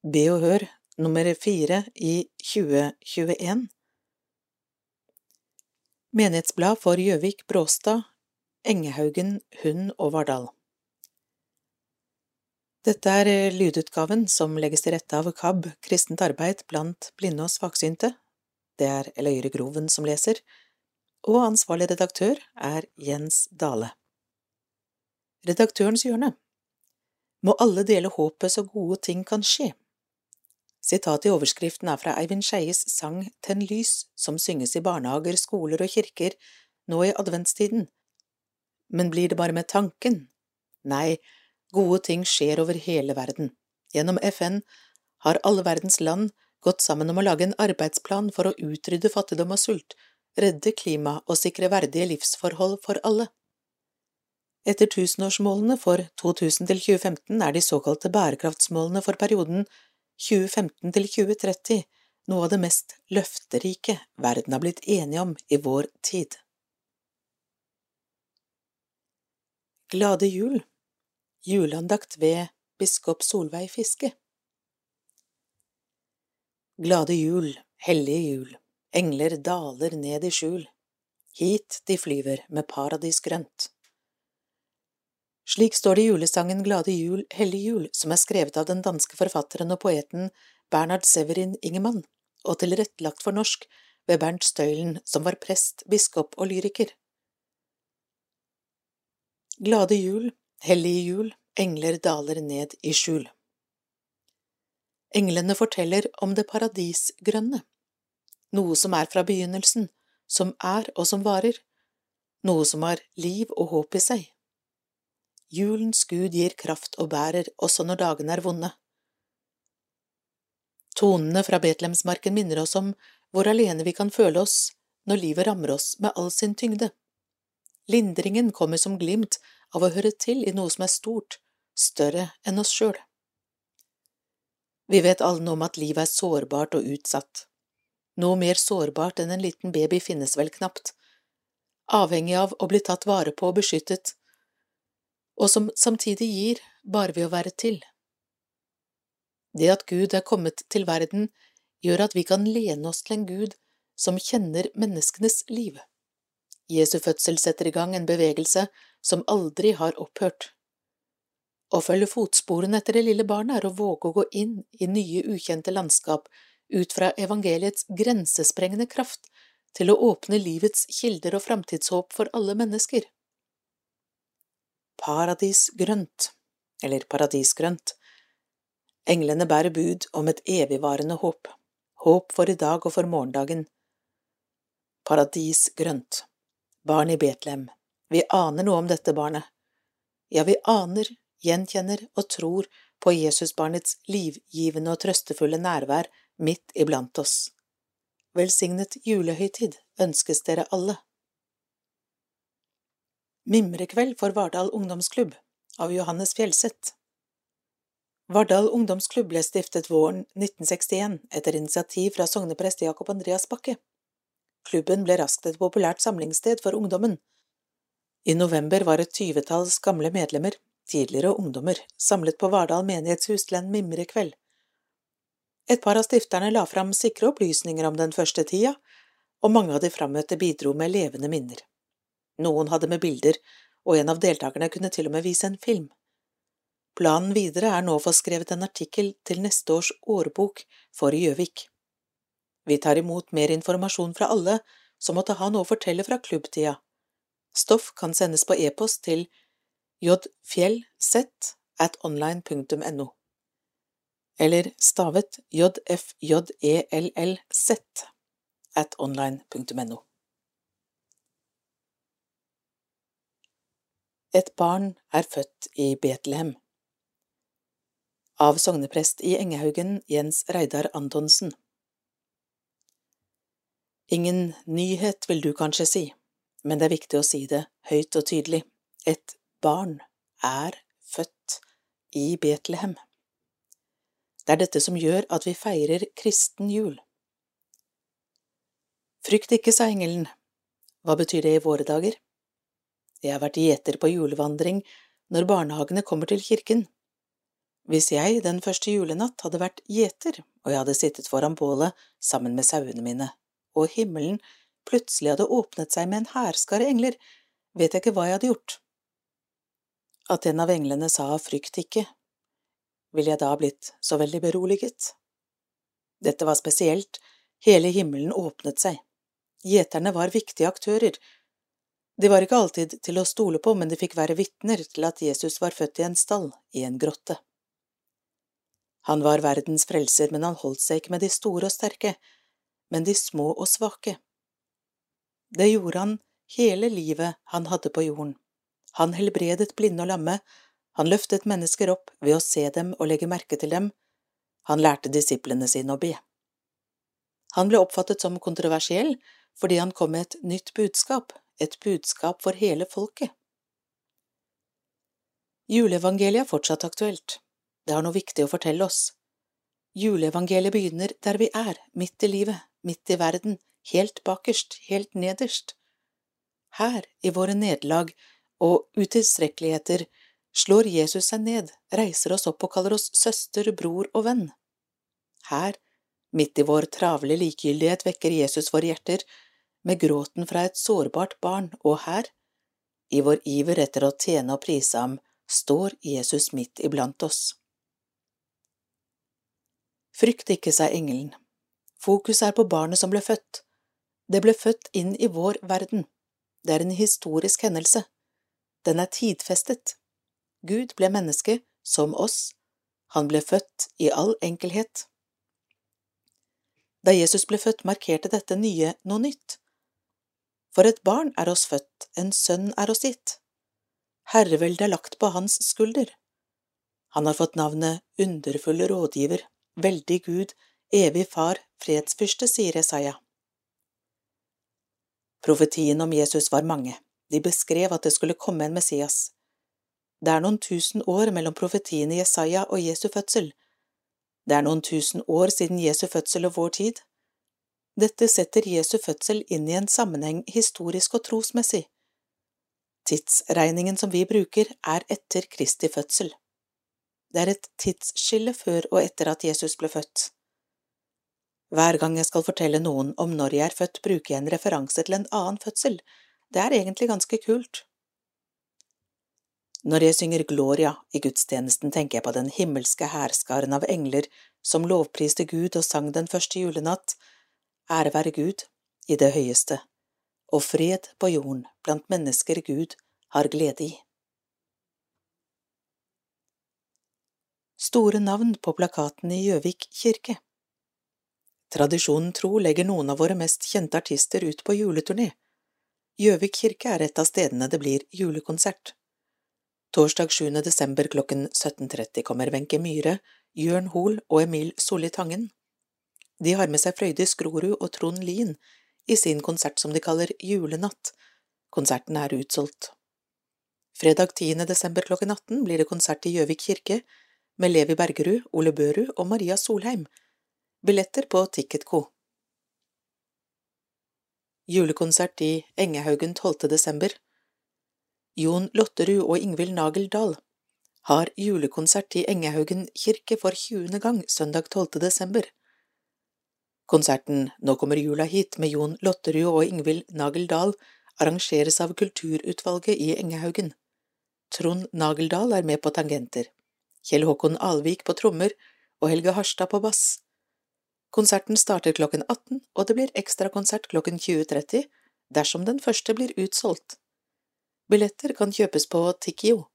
Be og Hør nummer fire i 2021 Menighetsblad for Gjøvik Bråstad, Engehaugen, Hund og Vardal Dette er eh, lydutgaven som legges til rette av KAB, Kristent arbeid blant blinde og svaksynte. Det er Eløyre Groven som leser, og ansvarlig redaktør er Jens Dale. Redaktørens hjørne Må alle dele håpet så gode ting kan skje. Sitatet i overskriften er fra Eivind Skeies sang Tenn lys, som synges i barnehager, skoler og kirker nå i adventstiden. Men blir det bare med tanken? Nei, gode ting skjer over hele verden. Gjennom FN har alle verdens land gått sammen om å lage en arbeidsplan for å utrydde fattigdom og sult, redde klima og sikre verdige livsforhold for alle. Etter tusenårsmålene for 2000 til 2015 er de såkalte bærekraftsmålene for perioden 2015 til 2030 noe av det mest løfterike verden har blitt enige om i vår tid. Glade jul Juleandakt ved biskop Solveig Fiske Glade jul, hellige jul, engler daler ned i skjul, hit de flyver med paradisgrønt. Slik står det i julesangen Glade jul, hellig jul, som er skrevet av den danske forfatteren og poeten Bernhard Severin Ingemann, og tilrettelagt for norsk ved Bernt Støylen, som var prest, biskop og lyriker. Glade jul, hellige jul, engler daler ned i skjul. Englene forteller om det paradisgrønne, noe som er fra begynnelsen, som er og som varer, noe som har liv og håp i seg. Julens Gud gir kraft og bærer også når dagene er vonde. Tonene fra Betlehemsmarken minner oss om hvor alene vi kan føle oss når livet rammer oss med all sin tyngde. Lindringen kommer som glimt av å høre til i noe som er stort, større enn oss sjøl. Vi vet alle noe om at livet er sårbart og utsatt. Noe mer sårbart enn en liten baby finnes vel knapt. Avhengig av å bli tatt vare på og beskyttet, og som samtidig gir bare ved å være til. Det at Gud er kommet til verden, gjør at vi kan lene oss til en Gud som kjenner menneskenes liv. Jesu fødsel setter i gang en bevegelse som aldri har opphørt. Å følge fotsporene etter det lille barnet er å våge å gå inn i nye, ukjente landskap ut fra evangeliets grensesprengende kraft til å åpne livets kilder og framtidshåp for alle mennesker paradisgrønt, eller paradisgrønt. Englene bærer bud om et evigvarende håp, håp for i dag og for morgendagen. Paradisgrønt, barn i Betlehem, vi aner noe om dette barnet. Ja, vi aner, gjenkjenner og tror på Jesusbarnets livgivende og trøstefulle nærvær midt iblant oss. Velsignet julehøytid ønskes dere alle. Mimrekveld for Vardal ungdomsklubb av Johannes Fjellseth Vardal ungdomsklubb ble stiftet våren 1961 etter initiativ fra sogneprest Jakob Andreas Bakke. Klubben ble raskt et populært samlingssted for ungdommen. I november var et tyvetalls gamle medlemmer, tidligere ungdommer, samlet på Vardal menighetshus til en mimrekveld. Et par av stifterne la fram sikre opplysninger om den første tida, og mange av de frammøtte bidro med levende minner. Noen hadde med bilder, og en av deltakerne kunne til og med vise en film. Planen videre er nå å få skrevet en artikkel til neste års årbok for Gjøvik. Vi tar imot mer informasjon fra alle som måtte ha noe å fortelle fra klubbtida. Stoff kan sendes på e-post til jfjellz at online.no eller stavet jfjellz at online.no. Et barn er født i Betlehem. Av sogneprest i Engehaugen Jens Reidar Antonsen. Ingen nyhet, vil du kanskje si, men det er viktig å si det høyt og tydelig. Et barn er født i Betlehem. Det er dette som gjør at vi feirer kristen jul. Frykt ikke, sa engelen. Hva betyr det i våre dager? Jeg har vært gjeter på julevandring når barnehagene kommer til kirken. Hvis jeg den første julenatt hadde vært gjeter, og jeg hadde sittet foran bålet sammen med sauene mine, og himmelen plutselig hadde åpnet seg med en hærskare engler, vet jeg ikke hva jeg hadde gjort. At en av englene sa frykt ikke, ville jeg da blitt så veldig beroliget? Dette var spesielt, hele himmelen åpnet seg. Gjeterne var viktige aktører. De var ikke alltid til å stole på, men de fikk være vitner til at Jesus var født i en stall, i en grotte. Han var verdens frelser, men han holdt seg ikke med de store og sterke, men de små og svake. Det gjorde han hele livet han hadde på jorden. Han helbredet blinde og lamme, han løftet mennesker opp ved å se dem og legge merke til dem, han lærte disiplene sine å be. Han ble oppfattet som kontroversiell fordi han kom med et nytt budskap, et budskap for hele folket. Juleevangeliet er fortsatt aktuelt. Det har noe viktig å fortelle oss. Juleevangeliet begynner der vi er, midt i livet, midt i verden, helt bakerst, helt nederst. Her, i våre nederlag og utilstrekkeligheter, slår Jesus seg ned, reiser oss opp og kaller oss søster, bror og venn. Her, midt i vår travle likegyldighet, vekker Jesus våre hjerter med gråten fra et sårbart barn, og her, i vår iver etter å tjene og prise ham, står Jesus midt iblant oss. Frykt ikke, sa engelen. Fokus er på barnet som ble født. Det ble født inn i vår verden. Det er en historisk hendelse. Den er tidfestet. Gud ble menneske, som oss. Han ble født i all enkelhet. Da Jesus ble født, markerte dette nye noe nytt. For et barn er oss født, en sønn er oss gitt. Herreveldet er lagt på hans skulder. Han har fått navnet Underfulle rådgiver, Veldig Gud, Evig Far, Fredsfyrste, sier Jesaja. Profetiene om Jesus var mange, de beskrev at det skulle komme en Messias. Det er noen tusen år mellom profetiene Jesaja og Jesu fødsel. Det er noen tusen år siden Jesu fødsel og vår tid. Dette setter Jesu fødsel inn i en sammenheng historisk og trosmessig. Tidsregningen som vi bruker, er etter Kristi fødsel. Det er et tidsskille før og etter at Jesus ble født. Hver gang jeg skal fortelle noen om når jeg er født, bruker jeg en referanse til en annen fødsel. Det er egentlig ganske kult. Når jeg synger Gloria i gudstjenesten, tenker jeg på den himmelske hærskaren av engler som lovpriste Gud og sang den første julenatt, Ære være Gud i det høyeste, og fred på jorden blant mennesker Gud har glede i. Store navn på plakaten i Gjøvik kirke Tradisjonen tro legger noen av våre mest kjente artister ut på juleturné. Gjøvik kirke er et av stedene det blir julekonsert. Torsdag 7. desember klokken 17.30 kommer Wenche Myhre, Jørn Hoel og Emil Solli Tangen. De har med seg Frøydis Grorud og Trond Lien i sin konsert som de kaller Julenatt. Konserten er utsolgt. Fredag 10. desember klokken 18 blir det konsert i Gjøvik kirke med Levi Bergerud, Ole Børud og Maria Solheim. Billetter på Ticketco. Julekonsert i Engehaugen 12. desember. Jon Lotterud og Ingvild Nagel Dahl har julekonsert i Engehaugen kirke for 20. gang søndag 12. desember. Konserten Nå kommer jula hit med Jon Lotterud og Ingvild Nageldal arrangeres av Kulturutvalget i Engehaugen. Trond Nageldal er med på tangenter, Kjell Håkon Alvik på trommer og Helge Harstad på bass. Konserten starter klokken 18, og det blir ekstrakonsert klokken 20.30 dersom den første blir utsolgt. Billetter kan kjøpes på Tikkio.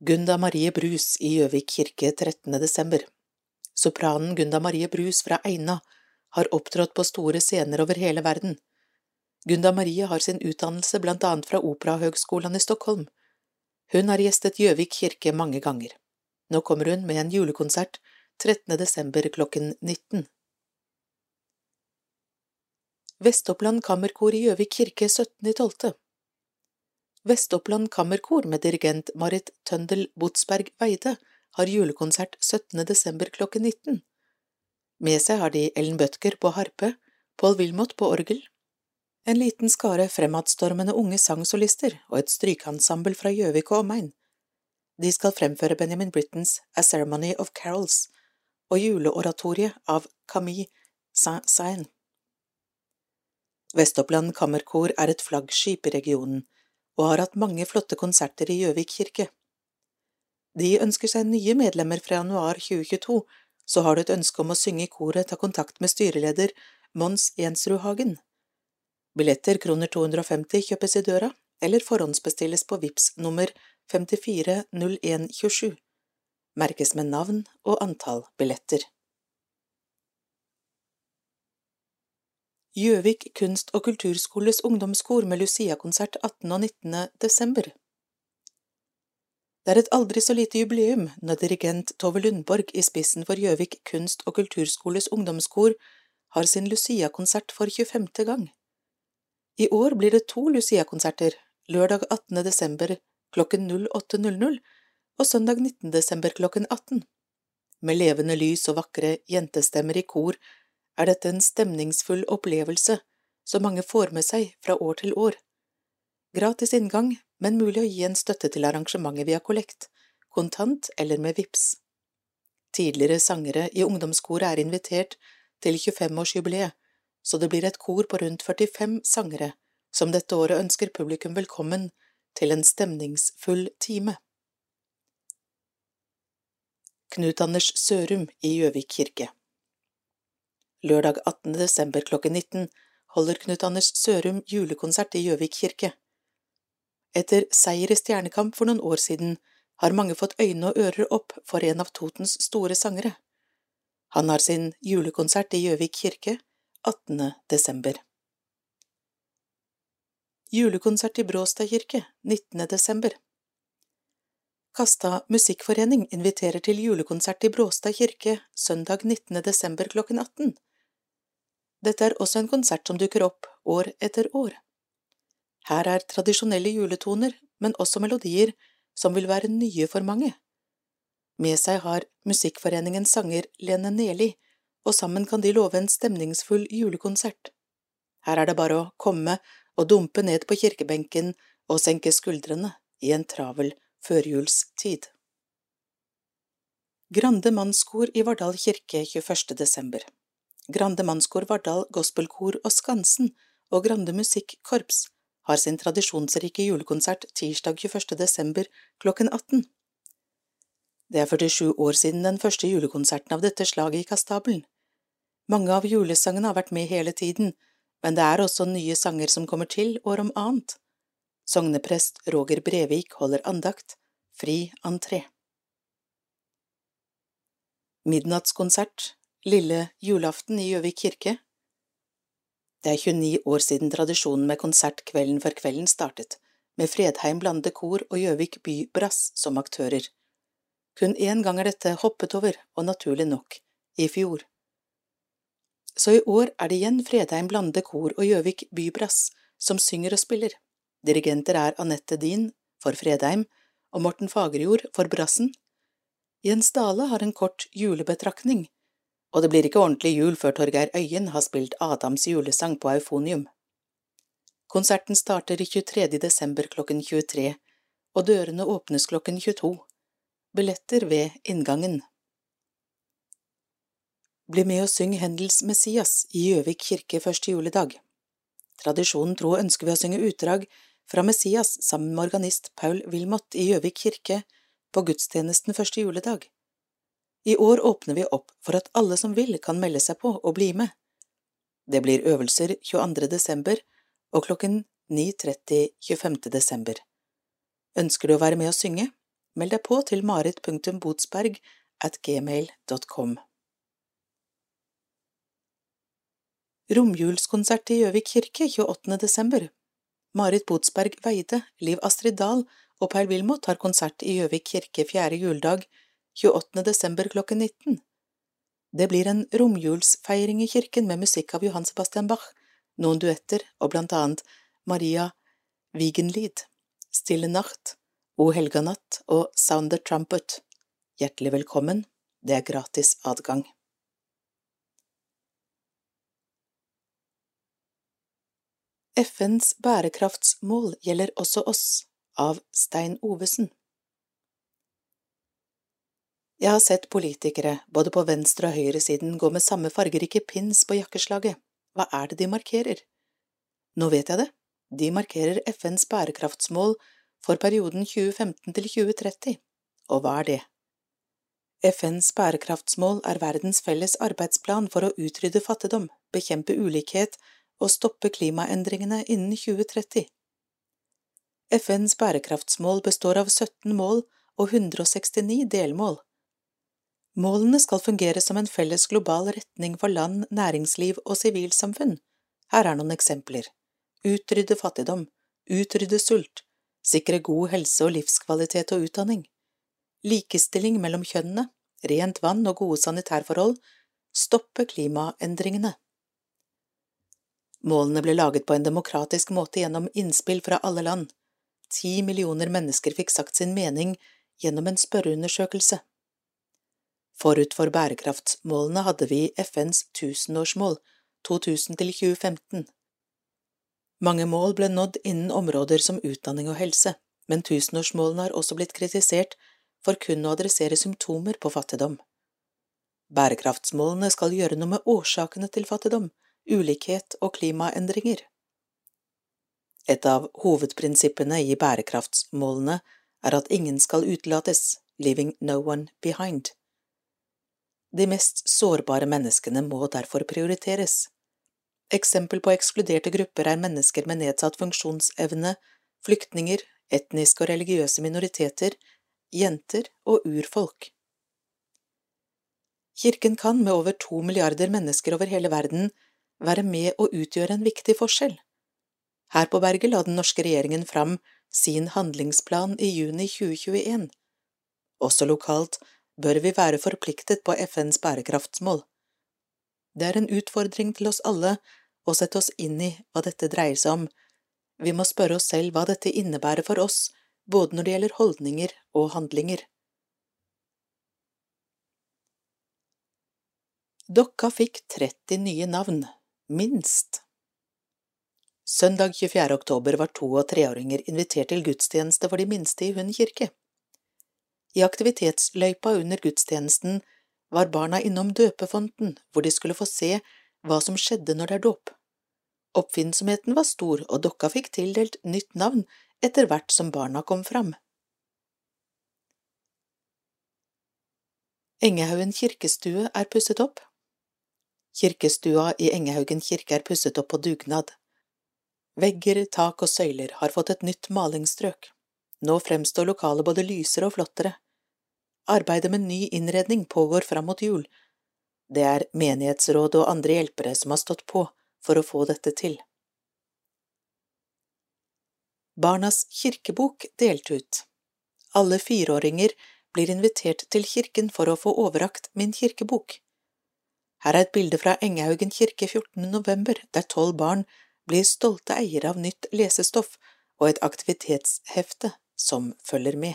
Gunda Marie Brus i Gjøvik kirke 13. desember Sopranen Gunda Marie Brus fra Eina har opptrådt på store scener over hele verden. Gunda Marie har sin utdannelse blant annet fra Operahøgskolen i Stockholm. Hun har gjestet Gjøvik kirke mange ganger. Nå kommer hun med en julekonsert 13. desember klokken 19. Vest-Oppland Kammerkor i Gjøvik kirke 17.12. Vest-Oppland Kammerkor med dirigent Marit Tøndel Botsberg Weide har julekonsert 17. desember klokken 19. Med seg har de Ellen Bødker på harpe, Paul Wilmot på orgel, en liten skare fremadstormende unge sangsolister og et strykeensemble fra Gjøvik og omegn. De skal fremføre Benjamin Brittens A Ceremony of Carols og juleoratoriet av Camille Saint-Saëns. Vestoppland Kammerkor er et flaggskip i regionen, og har hatt mange flotte konserter i Gjøvik kirke. De ønsker seg nye medlemmer fra januar 2022, så har du et ønske om å synge i koret, ta kontakt med styreleder Mons Jensrud Hagen. Billetter kroner 250 kjøpes i døra, eller forhåndsbestilles på VIPS nummer 540127. Merkes med navn og antall billetter. Gjøvik kunst- og kulturskoles ungdomskor med Lucia-konsert 18. og 19. desember. Det er et aldri så lite jubileum når dirigent Tove Lundborg i spissen for Gjøvik kunst- og kulturskoles ungdomskor har sin Lucia-konsert for 25. gang. I år blir det to Lucia-konserter, lørdag 18. desember klokken 08.00 og søndag 19. desember klokken 18. Med levende lys og vakre jentestemmer i kor er dette en stemningsfull opplevelse som mange får med seg fra år til år. Gratis inngang, men mulig å gi en støtte til arrangementet via kollekt, kontant eller med VIPS. Tidligere sangere i ungdomskoret er invitert til 25-årsjubileet, så det blir et kor på rundt 45 sangere som dette året ønsker publikum velkommen til en stemningsfull time. Knut Anders Sørum i Gjøvik kirke Lørdag 18. desember klokken 19 holder Knut Anders Sørum julekonsert i Gjøvik kirke. Etter seier i Stjernekamp for noen år siden har mange fått øyne og ører opp for en av Totens store sangere. Han har sin julekonsert i Gjøvik kirke 18. desember. Julekonsert i Bråstad kirke 19. desember. Kasta musikkforening inviterer til julekonsert i Bråstad kirke søndag 19. desember klokken 18. Dette er også en konsert som dukker opp år etter år. Her er tradisjonelle juletoner, men også melodier som vil være nye for mange. Med seg har Musikkforeningens sanger Lene Neli, og sammen kan de love en stemningsfull julekonsert. Her er det bare å komme og dumpe ned på kirkebenken og senke skuldrene i en travel førjulstid. Grande mannskor i Vardal kirke 21. desember. Grande Mannskor Vardal Gospelkor og Skansen og Grande Musikkorps har sin tradisjonsrike julekonsert tirsdag 21. desember klokken 18. Det er 47 år siden den første julekonserten av dette slaget gikk av stabelen. Mange av julesangene har vært med hele tiden, men det er også nye sanger som kommer til år om annet. Sogneprest Roger Brevik holder andakt, fri entré. Midnattskonsert Lille julaften i Gjøvik kirke Det er 29 år siden tradisjonen med konsert kvelden for kvelden startet, med Fredheim Blande Kor og Gjøvik By Brass som aktører. Kun én gang er dette hoppet over, og naturlig nok, i fjor. Så i år er det igjen Fredheim Blande Kor og Gjøvik By Brass som synger og spiller. Dirigenter er Anette Din for Fredheim og Morten Fagerjord for Brassen. Jens Dale har en kort julebetraktning og det blir ikke ordentlig jul før Torgeir Øyen har spilt Adams julesang på Eufonium. Konserten starter 23. desember klokken 23, og dørene åpnes klokken 22. Billetter ved inngangen. Bli med og syng Hendels Messias i Gjøvik kirke første juledag. Tradisjonen tro ønsker vi å synge utdrag fra Messias sammen med organist Paul Wilmot i Gjøvik kirke på gudstjenesten første juledag. I år åpner vi opp for at alle som vil kan melde seg på og bli med. Det blir øvelser 22. desember og klokken 9.30 25. desember. Ønsker du å være med og synge? Meld deg på til marit.botsberg at gmail.com. Romjulskonsert i Gjøvik kirke 28. desember. Marit Botsberg Veide, Liv Astrid Dahl og Per Wilmot har konsert i Gjøvik kirke fjerde juledag 28. desember klokken 19. Det blir en romjulsfeiring i kirken med musikk av Johan Sebastian Bach, noen duetter og blant annet Maria Wiegenlied, Stille Nacht, O helga natt og Sound the Trumpet. Hjertelig velkommen, det er gratis adgang. FNs bærekraftsmål gjelder også oss, av Stein Ovesen. Jeg har sett politikere, både på venstre- og høyresiden, gå med samme fargerike pins på jakkeslaget. Hva er det de markerer? Nå vet jeg det, de markerer FNs bærekraftsmål for perioden 2015 til 2030. Og hva er det? FNs bærekraftsmål er verdens felles arbeidsplan for å utrydde fattigdom, bekjempe ulikhet og stoppe klimaendringene innen 2030. FNs bærekraftsmål består av 17 mål og 169 delmål. Målene skal fungere som en felles global retning for land, næringsliv og sivilsamfunn. Her er noen eksempler. Utrydde fattigdom, utrydde sult, sikre god helse og livskvalitet og utdanning, likestilling mellom kjønnene, rent vann og gode sanitærforhold, stoppe klimaendringene. Målene ble laget på en demokratisk måte gjennom innspill fra alle land. Ti millioner mennesker fikk sagt sin mening gjennom en spørreundersøkelse. Forut for bærekraftsmålene hadde vi FNs tusenårsmål, 2000 til 2015. Mange mål ble nådd innen områder som utdanning og helse, men tusenårsmålene har også blitt kritisert for kun å adressere symptomer på fattigdom. Bærekraftsmålene skal gjøre noe med årsakene til fattigdom, ulikhet og klimaendringer. Et av hovedprinsippene i bærekraftsmålene er at ingen skal utelates, leaving no one behind. De mest sårbare menneskene må derfor prioriteres. Eksempel på ekskluderte grupper er mennesker med nedsatt funksjonsevne, flyktninger, etniske og religiøse minoriteter, jenter og urfolk. Kirken kan, med over to milliarder mennesker over hele verden, være med å utgjøre en viktig forskjell. Her på berget la den norske regjeringen fram sin handlingsplan i juni 2021. Også lokalt bør vi være forpliktet på FNs bærekraftsmål. Det er en utfordring til oss alle å sette oss inn i hva dette dreier seg om. Vi må spørre oss selv hva dette innebærer for oss, både når det gjelder holdninger og handlinger. Dokka fikk 30 nye navn, minst. Søndag 24. oktober var to- og treåringer invitert til gudstjeneste for de minste i Hund kirke. I aktivitetsløypa under gudstjenesten var barna innom døpefonten, hvor de skulle få se hva som skjedde når det er dåp. Oppfinnsomheten var stor, og dokka fikk tildelt nytt navn etter hvert som barna kom fram. Engehaugen kirkestue er pusset opp. Kirkestua i Engehaugen kirke er pusset opp på dugnad. Vegger, tak og søyler har fått et nytt malingsstrøk. Nå fremstår lokalet både lysere og flottere. Arbeidet med ny innredning pågår fram mot jul. Det er menighetsrådet og andre hjelpere som har stått på for å få dette til. Barnas kirkebok delt ut. Alle fireåringer blir invitert til kirken for å få overrakt Min kirkebok. Her er et bilde fra Engehaugen kirke 14. november, der tolv barn blir stolte eiere av nytt lesestoff og et aktivitetshefte som følger med.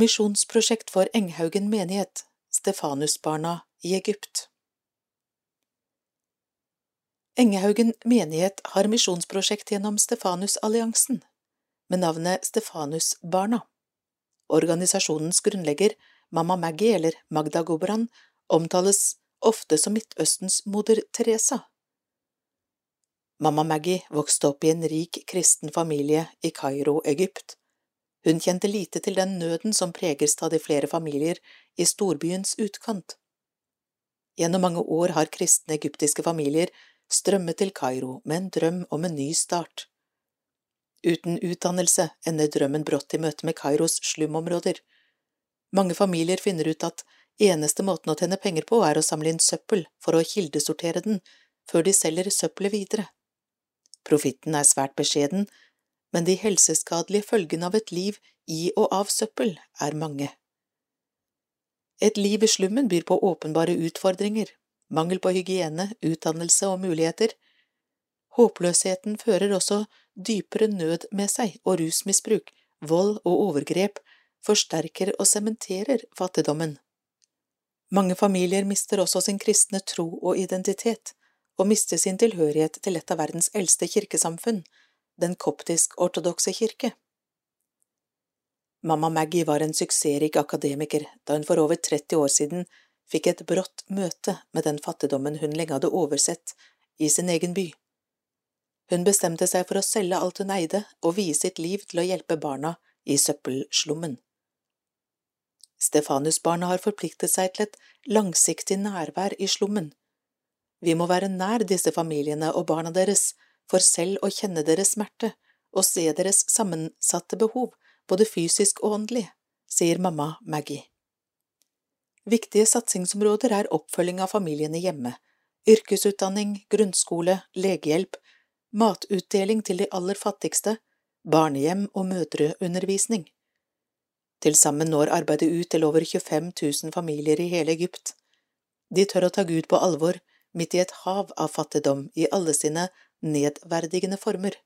Misjonsprosjekt for Enghaugen menighet, Stefanusbarna i Egypt Engehaugen menighet har misjonsprosjekt gjennom Stefanusalliansen, med navnet Stefanusbarna. Organisasjonens grunnlegger Mamma Maggie, eller Magda Gobran, omtales ofte som Midtøstens moder Teresa. Mamma Maggie vokste opp i en rik kristen familie i Kairo, Egypt. Hun kjente lite til den nøden som preger stadig flere familier i storbyens utkant. Gjennom mange år har kristne egyptiske familier strømmet til Kairo med en drøm om en ny start. Uten utdannelse ender drømmen brått i møte med Kairos slumområder. Mange familier finner ut at eneste måten å tjene penger på er å samle inn søppel for å kildesortere den før de selger søppelet videre. Profitten er svært beskjeden, men de helseskadelige følgene av et liv i og av søppel er mange. Et liv i slummen byr på åpenbare utfordringer, mangel på hygiene, utdannelse og muligheter. Håpløsheten fører også dypere nød med seg, og rusmisbruk, vold og overgrep forsterker og sementerer fattigdommen. Mange familier mister også sin kristne tro og identitet, og mister sin tilhørighet til et av verdens eldste kirkesamfunn, den koptisk-ortodokse kirke. Mamma Maggie var en suksessrik akademiker da hun for over 30 år siden fikk et brått møte med den fattigdommen hun lenge hadde oversett i sin egen by. Hun bestemte seg for å selge alt hun eide og vie sitt liv til å hjelpe barna i søppelslummen. Stefanusbarna har forpliktet seg til et langsiktig nærvær i slummen. Vi må være nær disse familiene og barna deres for selv å kjenne deres smerte og se deres sammensatte behov, både fysisk og åndelig, sier mamma Maggie. Viktige satsingsområder er oppfølging av familiene hjemme, yrkesutdanning, grunnskole, legehjelp, matutdeling til de aller fattigste, barnehjem og mødreundervisning. Til sammen når arbeidet ut til over 25 000 familier i hele Egypt. De tør å ta Gud på alvor midt i et hav av fattigdom i alle sine nedverdigende former.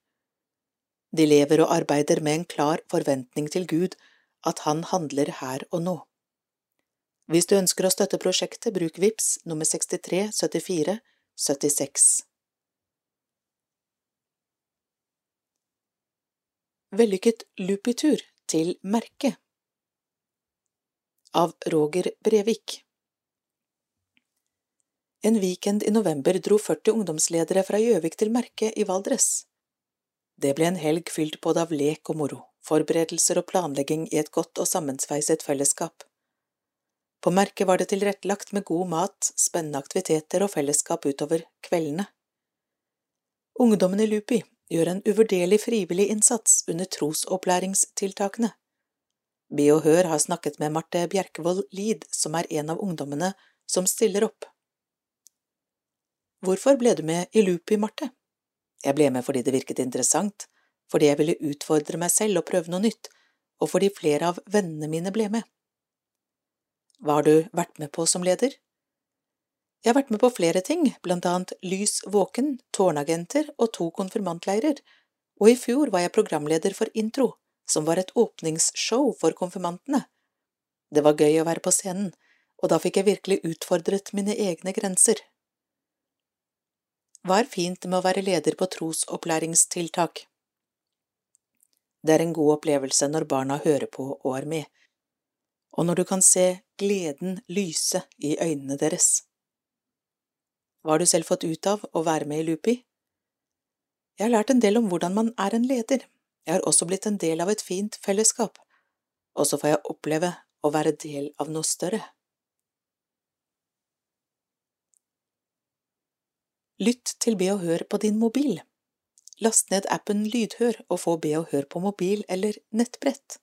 De lever og arbeider med en klar forventning til Gud, at Han handler her og nå. Hvis du ønsker å støtte prosjektet, bruk VIPS nummer 63 74 76. Vellykket lupitur til merket Av Roger Brevik En weekend i november dro 40 ungdomsledere fra Gjøvik til Merke i Valdres. Det ble en helg fylt både av lek og moro, forberedelser og planlegging i et godt og sammensveiset fellesskap. På Merke var det tilrettelagt med god mat, spennende aktiviteter og fellesskap utover kveldene. Ungdommen i Lupi gjør en uvurderlig frivillig innsats under trosopplæringstiltakene. Be og Hør har snakket med Marte Bjerkevold Lid, som er en av ungdommene som stiller opp. Hvorfor ble du med i Loopy, Marte? Jeg ble med fordi det virket interessant, fordi jeg ville utfordre meg selv og prøve noe nytt, og fordi flere av vennene mine ble med. Hva har du vært med på som leder? Jeg har vært med på flere ting, blant annet Lys våken, Tårnagenter og to konfirmantleirer, og i fjor var jeg programleder for Intro, som var et åpningsshow for konfirmantene. Det var gøy å være på scenen, og da fikk jeg virkelig utfordret mine egne grenser. Hva er fint med å være leder på trosopplæringstiltak? Det er en god opplevelse når barna hører på og er med, og når du kan se gleden lyse i øynene deres. Hva har du selv fått ut av å være med i Lupi? Jeg har lært en del om hvordan man er en leder. Jeg har også blitt en del av et fint fellesskap. Og så får jeg oppleve å være del av noe større. Lytt til Be og Hør på din mobil. Last ned appen Lydhør og få Be og Hør på mobil eller nettbrett.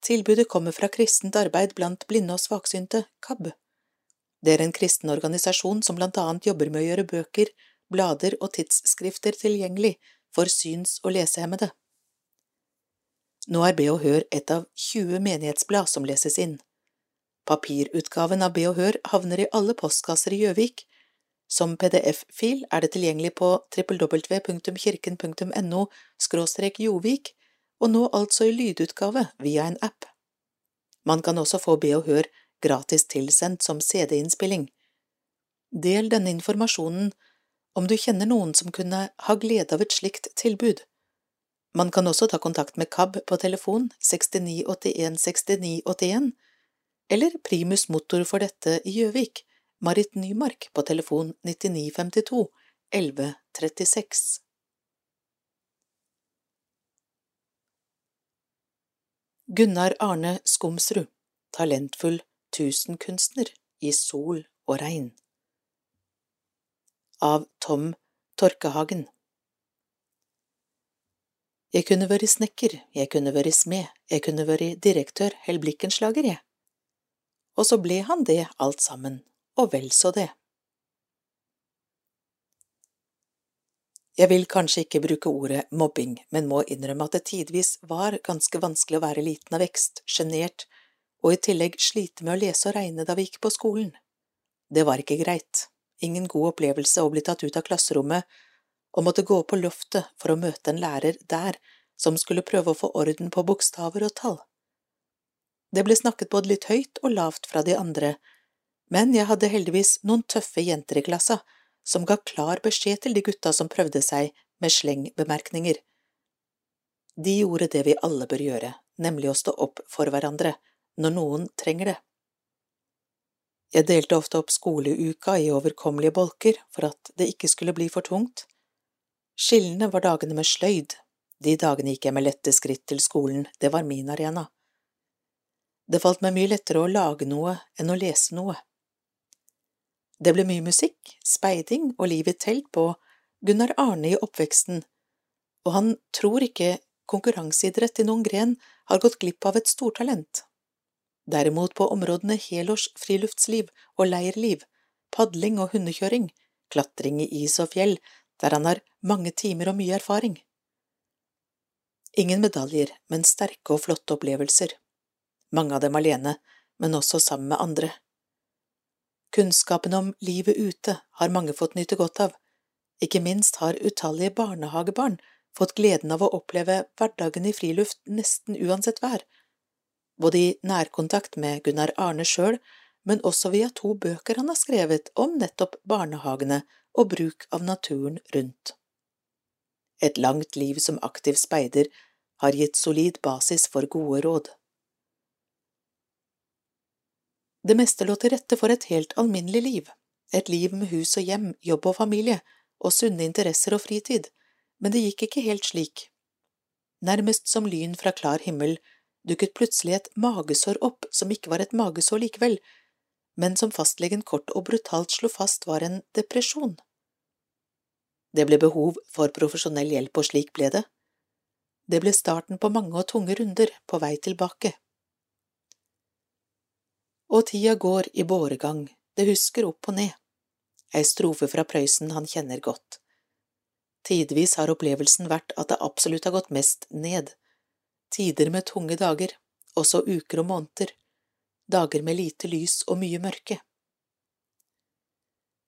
Tilbudet kommer fra Kristent arbeid blant blinde og svaksynte, KAB. Det er en kristen organisasjon som blant annet jobber med å gjøre bøker, blader og tidsskrifter tilgjengelig for syns- og lesehemmede. Nå er Be og Hør et av 20 menighetsblad som leses inn. Papirutgaven av Be og Hør havner i alle postkasser i Gjøvik. Som PDF-fil er det tilgjengelig på www.kirken.no jovik, og nå altså i lydutgave via en app. Man kan også få Be og Hør gratis tilsendt som CD-innspilling. Del denne informasjonen om du kjenner noen som kunne ha glede av et slikt tilbud. Man kan også ta kontakt med KAB på telefon 6981 6981, eller Primus Motor for dette i Gjøvik, Marit Nymark på telefon 9952 1136. Gunnar Arne Skomsrud, talentfull tusenkunstner i sol og regn. Av Tom Torkehagen Jeg kunne vært snekker, jeg kunne vært smed, jeg kunne vært direktør hell blikkenslager, jeg. Og så ble han det alt sammen, og vel så det. Jeg vil kanskje ikke bruke ordet mobbing, men må innrømme at det tidvis var ganske vanskelig å være liten av vekst, sjenert og i tillegg slite med å lese og regne da vi gikk på skolen. Det var ikke greit, ingen god opplevelse å bli tatt ut av klasserommet og måtte gå på loftet for å møte en lærer der som skulle prøve å få orden på bokstaver og tall. Det ble snakket både litt høyt og lavt fra de andre, men jeg hadde heldigvis noen tøffe jenter i klassa som ga klar beskjed til de gutta som prøvde seg med slengbemerkninger. De gjorde det vi alle bør gjøre, nemlig å stå opp for hverandre når noen trenger det. Jeg delte ofte opp skoleuka i overkommelige bolker for at det ikke skulle bli for tungt. Skillene var dagene med sløyd, de dagene gikk jeg med lette skritt til skolen, det var min arena. Det falt meg mye lettere å lage noe enn å lese noe. Det ble mye musikk, speiding og liv i telt på Gunnar Arne i oppveksten, og han tror ikke konkurranseidrett i noen gren har gått glipp av et stortalent. Derimot på områdene helårs friluftsliv og leirliv, padling og hundekjøring, klatring i is og fjell, der han har mange timer og mye erfaring. Ingen medaljer, men sterke og flotte opplevelser. Mange av dem alene, men også sammen med andre. Kunnskapen om livet ute har mange fått nyte godt av, ikke minst har utallige barnehagebarn fått gleden av å oppleve hverdagen i friluft nesten uansett vær, både i nærkontakt med Gunnar Arne sjøl, men også via to bøker han har skrevet om nettopp barnehagene og bruk av naturen rundt. Et langt liv som aktiv speider har gitt solid basis for gode råd. Det meste lå til rette for et helt alminnelig liv, et liv med hus og hjem, jobb og familie, og sunne interesser og fritid, men det gikk ikke helt slik. Nærmest som lyn fra klar himmel dukket plutselig et magesår opp som ikke var et magesår likevel, men som fastlegen kort og brutalt slo fast var en depresjon. Det ble behov for profesjonell hjelp, og slik ble det. Det ble starten på mange og tunge runder på vei tilbake. Og tida går i båregang, det husker opp og ned, ei strofe fra Prøysen han kjenner godt. Tidvis har opplevelsen vært at det absolutt har gått mest ned, tider med tunge dager, også uker og måneder, dager med lite lys og mye mørke.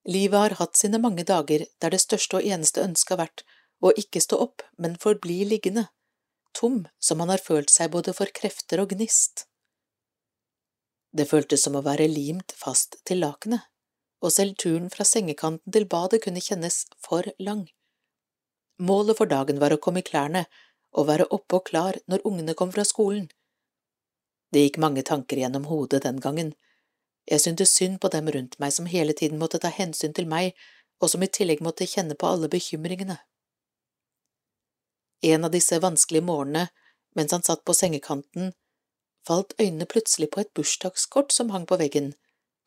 Livet har hatt sine mange dager der det største og eneste ønsket har vært å ikke stå opp, men forbli liggende, tom som han har følt seg både for krefter og gnist. Det føltes som å være limt fast til lakenet, og selv turen fra sengekanten til badet kunne kjennes for lang. Målet for dagen var å komme i klærne og være oppe og klar når ungene kom fra skolen. Det gikk mange tanker gjennom hodet den gangen. Jeg syntes synd på dem rundt meg som hele tiden måtte ta hensyn til meg, og som i tillegg måtte kjenne på alle bekymringene. En av disse vanskelige morgenene, mens han satt på sengekanten, falt øynene plutselig på et bursdagskort som hang på veggen,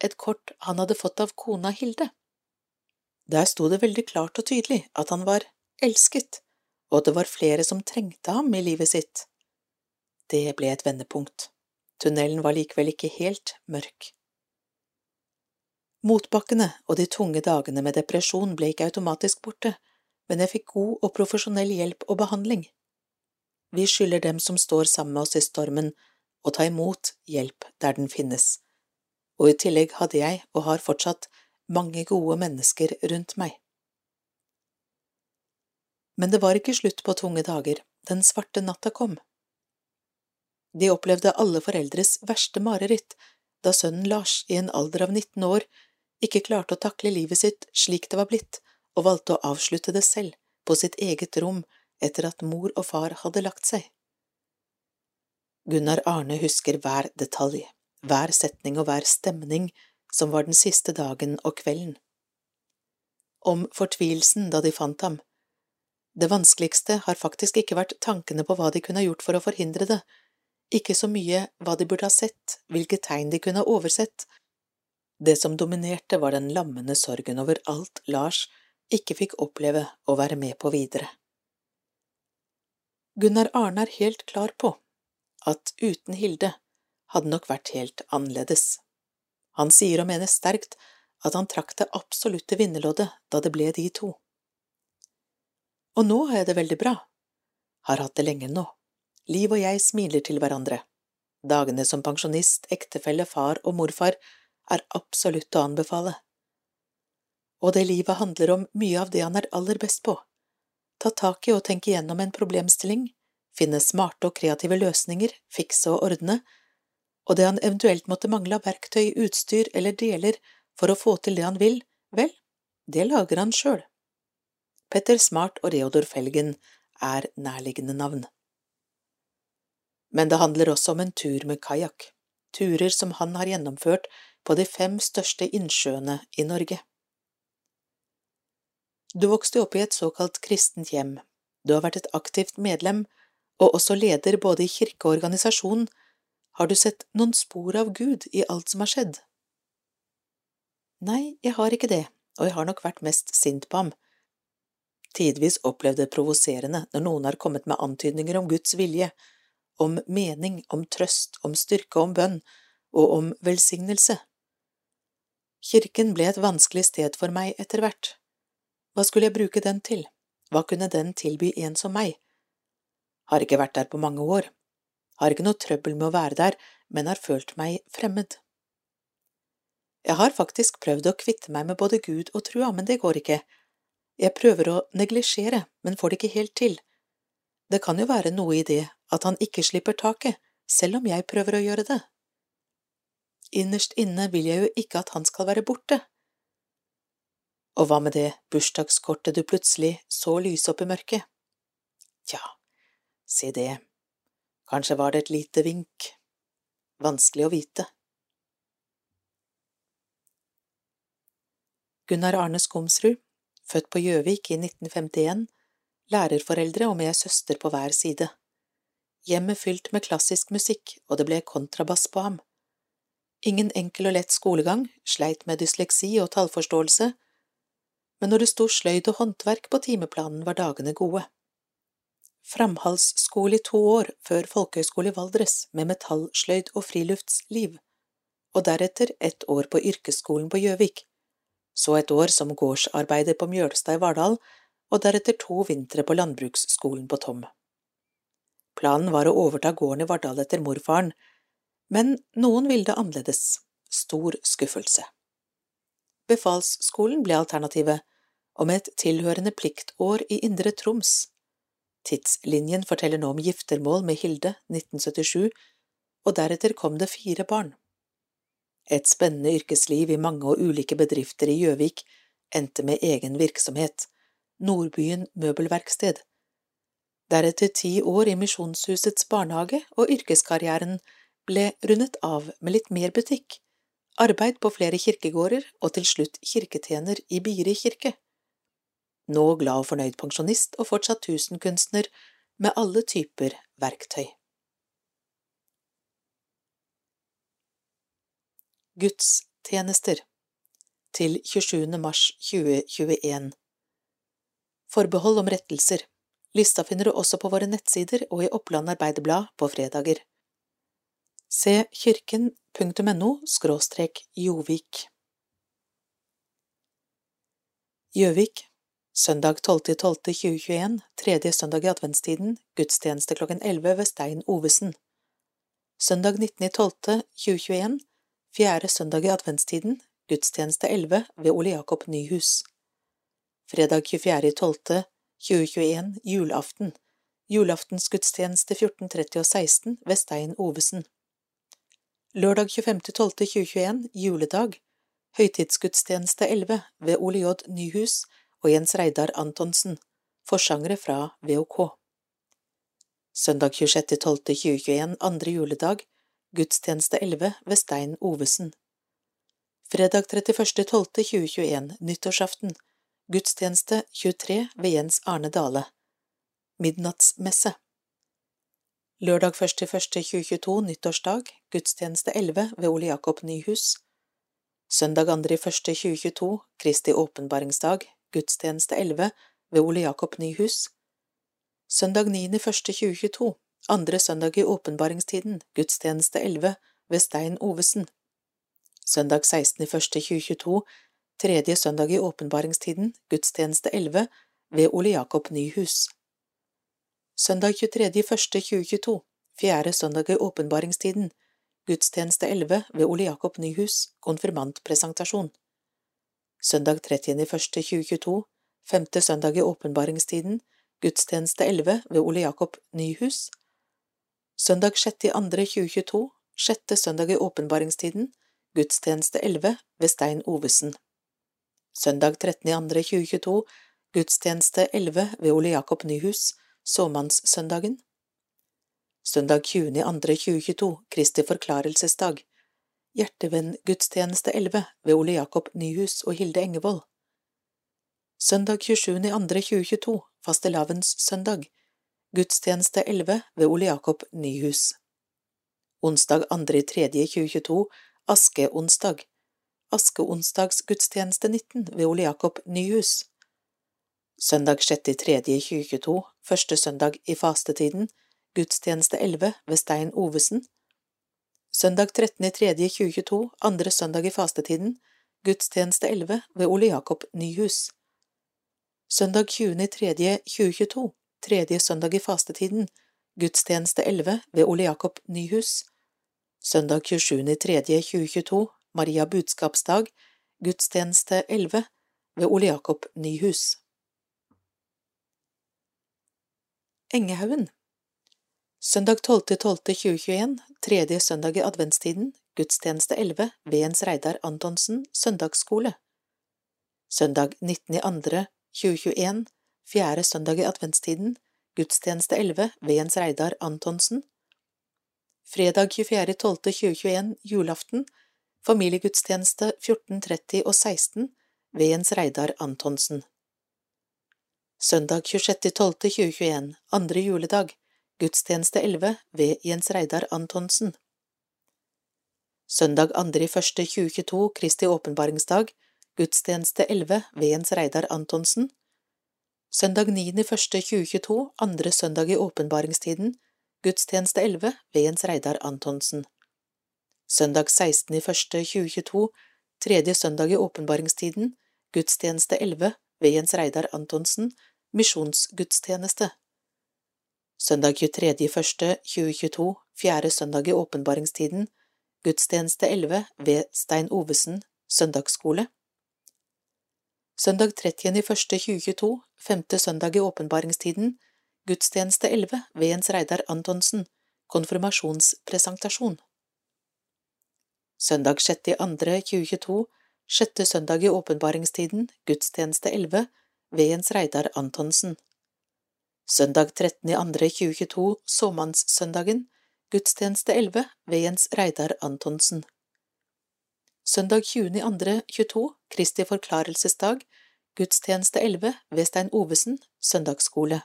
et kort han hadde fått av kona Hilde. Der sto det veldig klart og tydelig at han var elsket og at det var flere som trengte ham i livet sitt. Det ble et vendepunkt. Tunnelen var likevel ikke helt mørk. Motbakkene og de tunge dagene med depresjon ble ikke automatisk borte, men jeg fikk god og profesjonell hjelp og behandling. Vi skylder dem som står sammen med oss i stormen, å ta imot hjelp der den finnes, og i tillegg hadde jeg, og har fortsatt, mange gode mennesker rundt meg. Men det var ikke slutt på tunge dager, den svarte natta kom. De opplevde alle foreldres verste mareritt da sønnen Lars, i en alder av 19 år, ikke klarte å takle livet sitt slik det var blitt, og valgte å avslutte det selv, på sitt eget rom, etter at mor og far hadde lagt seg. Gunnar Arne husker hver detalj, hver setning og hver stemning som var den siste dagen og kvelden. Om fortvilelsen da de fant ham, det vanskeligste har faktisk ikke vært tankene på hva de kunne gjort for å forhindre det, ikke så mye hva de burde ha sett, hvilke tegn de kunne ha oversett. Det som dominerte var den lammende sorgen over alt Lars ikke fikk oppleve å være med på videre. Gunnar Arne er helt klar på at uten Hilde hadde nok vært helt annerledes. Han sier og mener sterkt at han trakk det absolutte vinnerloddet da det ble de to. Og nå har jeg det veldig bra. Har hatt det lenge nå. Liv og jeg smiler til hverandre. Dagene som pensjonist, ektefelle, far og morfar er absolutt å anbefale. Og det livet handler om mye av det han er aller best på. Ta tak i og tenke igjennom en problemstilling, finne smarte og kreative løsninger, fikse og ordne, og det han eventuelt måtte mangle av verktøy, utstyr eller deler for å få til det han vil, vel, det lager han sjøl. Petter Smart og Reodor Felgen er nærliggende navn. Men det handler også om en tur med kajakk, turer som han har gjennomført på de fem største innsjøene i Norge. Du vokste opp i et såkalt kristent hjem, du har vært et aktivt medlem og også leder både i kirke og organisasjon, har du sett noen spor av Gud i alt som har skjedd? Nei, jeg har ikke det, og jeg har nok vært mest sint på ham. Tidvis opplevd det provoserende når noen har kommet med antydninger om Guds vilje, om mening, om trøst, om styrke, om bønn og om velsignelse. Kirken ble et vanskelig sted for meg etter hvert. Hva skulle jeg bruke den til, hva kunne den tilby en som meg? Har ikke vært der på mange år, har ikke noe trøbbel med å være der, men har følt meg fremmed. Jeg har faktisk prøvd å kvitte meg med både Gud og trua, men det går ikke. Jeg prøver å neglisjere, men får det ikke helt til. Det kan jo være noe i det at han ikke slipper taket, selv om jeg prøver å gjøre det. Innerst inne vil jeg jo ikke at han skal være borte. Og hva med det bursdagskortet du plutselig så lyse opp i mørket? Tja, si det, kanskje var det et lite vink, vanskelig å vite. Gunnar Arne Skomsrud, født på Gjøvik i 1951, lærerforeldre og med søster på hver side. Hjemmet fylt med klassisk musikk, og det ble kontrabass på ham. Ingen enkel og lett skolegang, sleit med dysleksi og tallforståelse, men når det sto sløyd og håndverk på timeplanen, var dagene gode. Framhalsskole i to år før folkehøyskole i Valdres med metallsløyd og friluftsliv, og deretter ett år på yrkesskolen på Gjøvik så et år som gårdsarbeider på Mjølstad i Vardal, og deretter to vintre på landbruksskolen på Tom. Planen var å overta gården i Vardal etter morfaren, men noen ville det annerledes. Stor skuffelse. Befalsskolen ble alternativet, og med et tilhørende pliktår i Indre Troms. Tidslinjen forteller nå om giftermål med Hilde, 1977, og deretter kom det fire barn. Et spennende yrkesliv i mange og ulike bedrifter i Gjøvik endte med egen virksomhet, Nordbyen møbelverksted. Deretter ti år i Misjonshusets barnehage, og yrkeskarrieren ble rundet av med litt mer butikk, arbeid på flere kirkegårder og til slutt kirketjener i Biri kirke. Nå glad og fornøyd pensjonist og fortsatt tusenkunstner med alle typer verktøy. Gudstjenester til 27. mars 2021 Forbehold om rettelser Lista finner du også på våre nettsider og i Oppland Arbeiderblad på fredager. Se kirken.no Jovik. Gjøvik Søndag 12.12.2021, tredje søndag i adventstiden, gudstjeneste klokken 11 ved Stein Ovesen. Søndag 19.12.2021, Fjerde søndag i adventstiden, gudstjeneste 11 ved Ole Jakob Nyhus. Fredag 24.12.2021, julaften, julaftensgudstjeneste 14.30 og 16 ved Stein Ovesen. Lørdag 25.12.2021, juledag, høytidsgudstjeneste 11 ved Ole J. Nyhus og Jens Reidar Antonsen, forsangere fra VOK. Søndag 26.12.2021, andre juledag, gudstjeneste 11 ved Stein Ovesen. Fredag 31.12.2021, nyttårsaften, gudstjeneste 23 ved Jens Arne Dale. Midnattsmesse. Lørdag 1.1.2022, nyttårsdag, gudstjeneste 11 ved Ole Jakob Nyhus. Søndag 2.1.2022, Kristi åpenbaringsdag, gudstjeneste 11 ved Ole Jakob Nyhus. Søndag 9.1.2022, andre søndag i åpenbaringstiden, gudstjeneste 11 ved Stein Ovesen. Søndag 16.1.2022, tredje søndag i åpenbaringstiden, gudstjeneste 11 ved Ole Jakob Nyhus. Søndag 23.1.2022, fjerde søndag i åpenbaringstiden, gudstjeneste 11 ved Ole Jakob Nyhus, konfirmantpresentasjon. Søndag 30.01.2022, femte søndag i åpenbaringstiden, gudstjeneste 11 ved Ole Jakob Nyhus, Søndag 6.2.2022, sjette søndag i åpenbaringstiden, gudstjeneste 11 ved Stein Ovesen. Søndag 13.2.2022, gudstjeneste 11 ved Ole Jakob Nyhus, såmannssøndagen. Søndag 20.2.2022, Kristi forklarelsesdag. Hjertevenn-gudstjeneste 11 ved Ole Jakob Nyhus og Hilde Engevold. Søndag 27.2.2022, fastelavnssøndag. Gudstjeneste 11 ved Ole Jakob Nyhus. Onsdag 2.3.2022, askeonsdag. Askeonsdagsgudstjeneste 19 ved Ole Jakob Nyhus. Søndag 6.3.2022, første søndag i fastetiden, gudstjeneste 11 ved Stein Ovesen. Søndag 13.3.2022, andre søndag i fastetiden, gudstjeneste 11 ved Ole Jakob Nyhus. Søndag 20.3.2022, tredje søndag i fastetiden, gudstjeneste 11 ved Ole Jakob Nyhus. Søndag 27.3.2022, Maria budskapsdag, gudstjeneste 11 ved Ole Jakob Nyhus. Engehaugen Søndag 12.12.2021, tredje søndag i adventstiden, gudstjeneste 11 Vens Reidar Antonsen søndagsskole. Søndag 19.2.2021, fjerde søndag i adventstiden, gudstjeneste 11 Vens Reidar Antonsen. Fredag 24.12.2021, julaften, familiegudstjeneste 14.30 og 16 Vens Reidar Antonsen. Søndag 26.12.2021, andre juledag, gudstjeneste 11 ved Jens Reidar Antonsen. Søndag 2.1.2022, Kristi åpenbaringsdag, gudstjeneste 11 ved Jens Reidar Antonsen. Søndag 9.1.2022, andre søndag i åpenbaringstiden, gudstjeneste 11 ved Jens Reidar Antonsen. Søndag 16.1.2022, tredje søndag i åpenbaringstiden, gudstjeneste 11 ved Jens Reidar Antonsen, misjonsgudstjeneste. Søndag 23.1.2022, fjerde søndag i åpenbaringstiden, gudstjeneste 11 ved Stein Ovesen, søndagsskole. Søndag 30.1.2022, femte søndag i åpenbaringstiden, gudstjeneste 11 ved Jens Reidar Antonsen, konfirmasjonspresentasjon. Søndag 6.2.2022, sjette søndag i åpenbaringstiden, gudstjeneste 11 ved Jens Reidar Antonsen. Søndag 13.2.2022, såmannssøndagen, gudstjeneste 11 ved Jens Reidar Antonsen. Søndag 20.2.22, Kristi forklarelsesdag, gudstjeneste 11 ved Stein Ovesen, søndagsskole.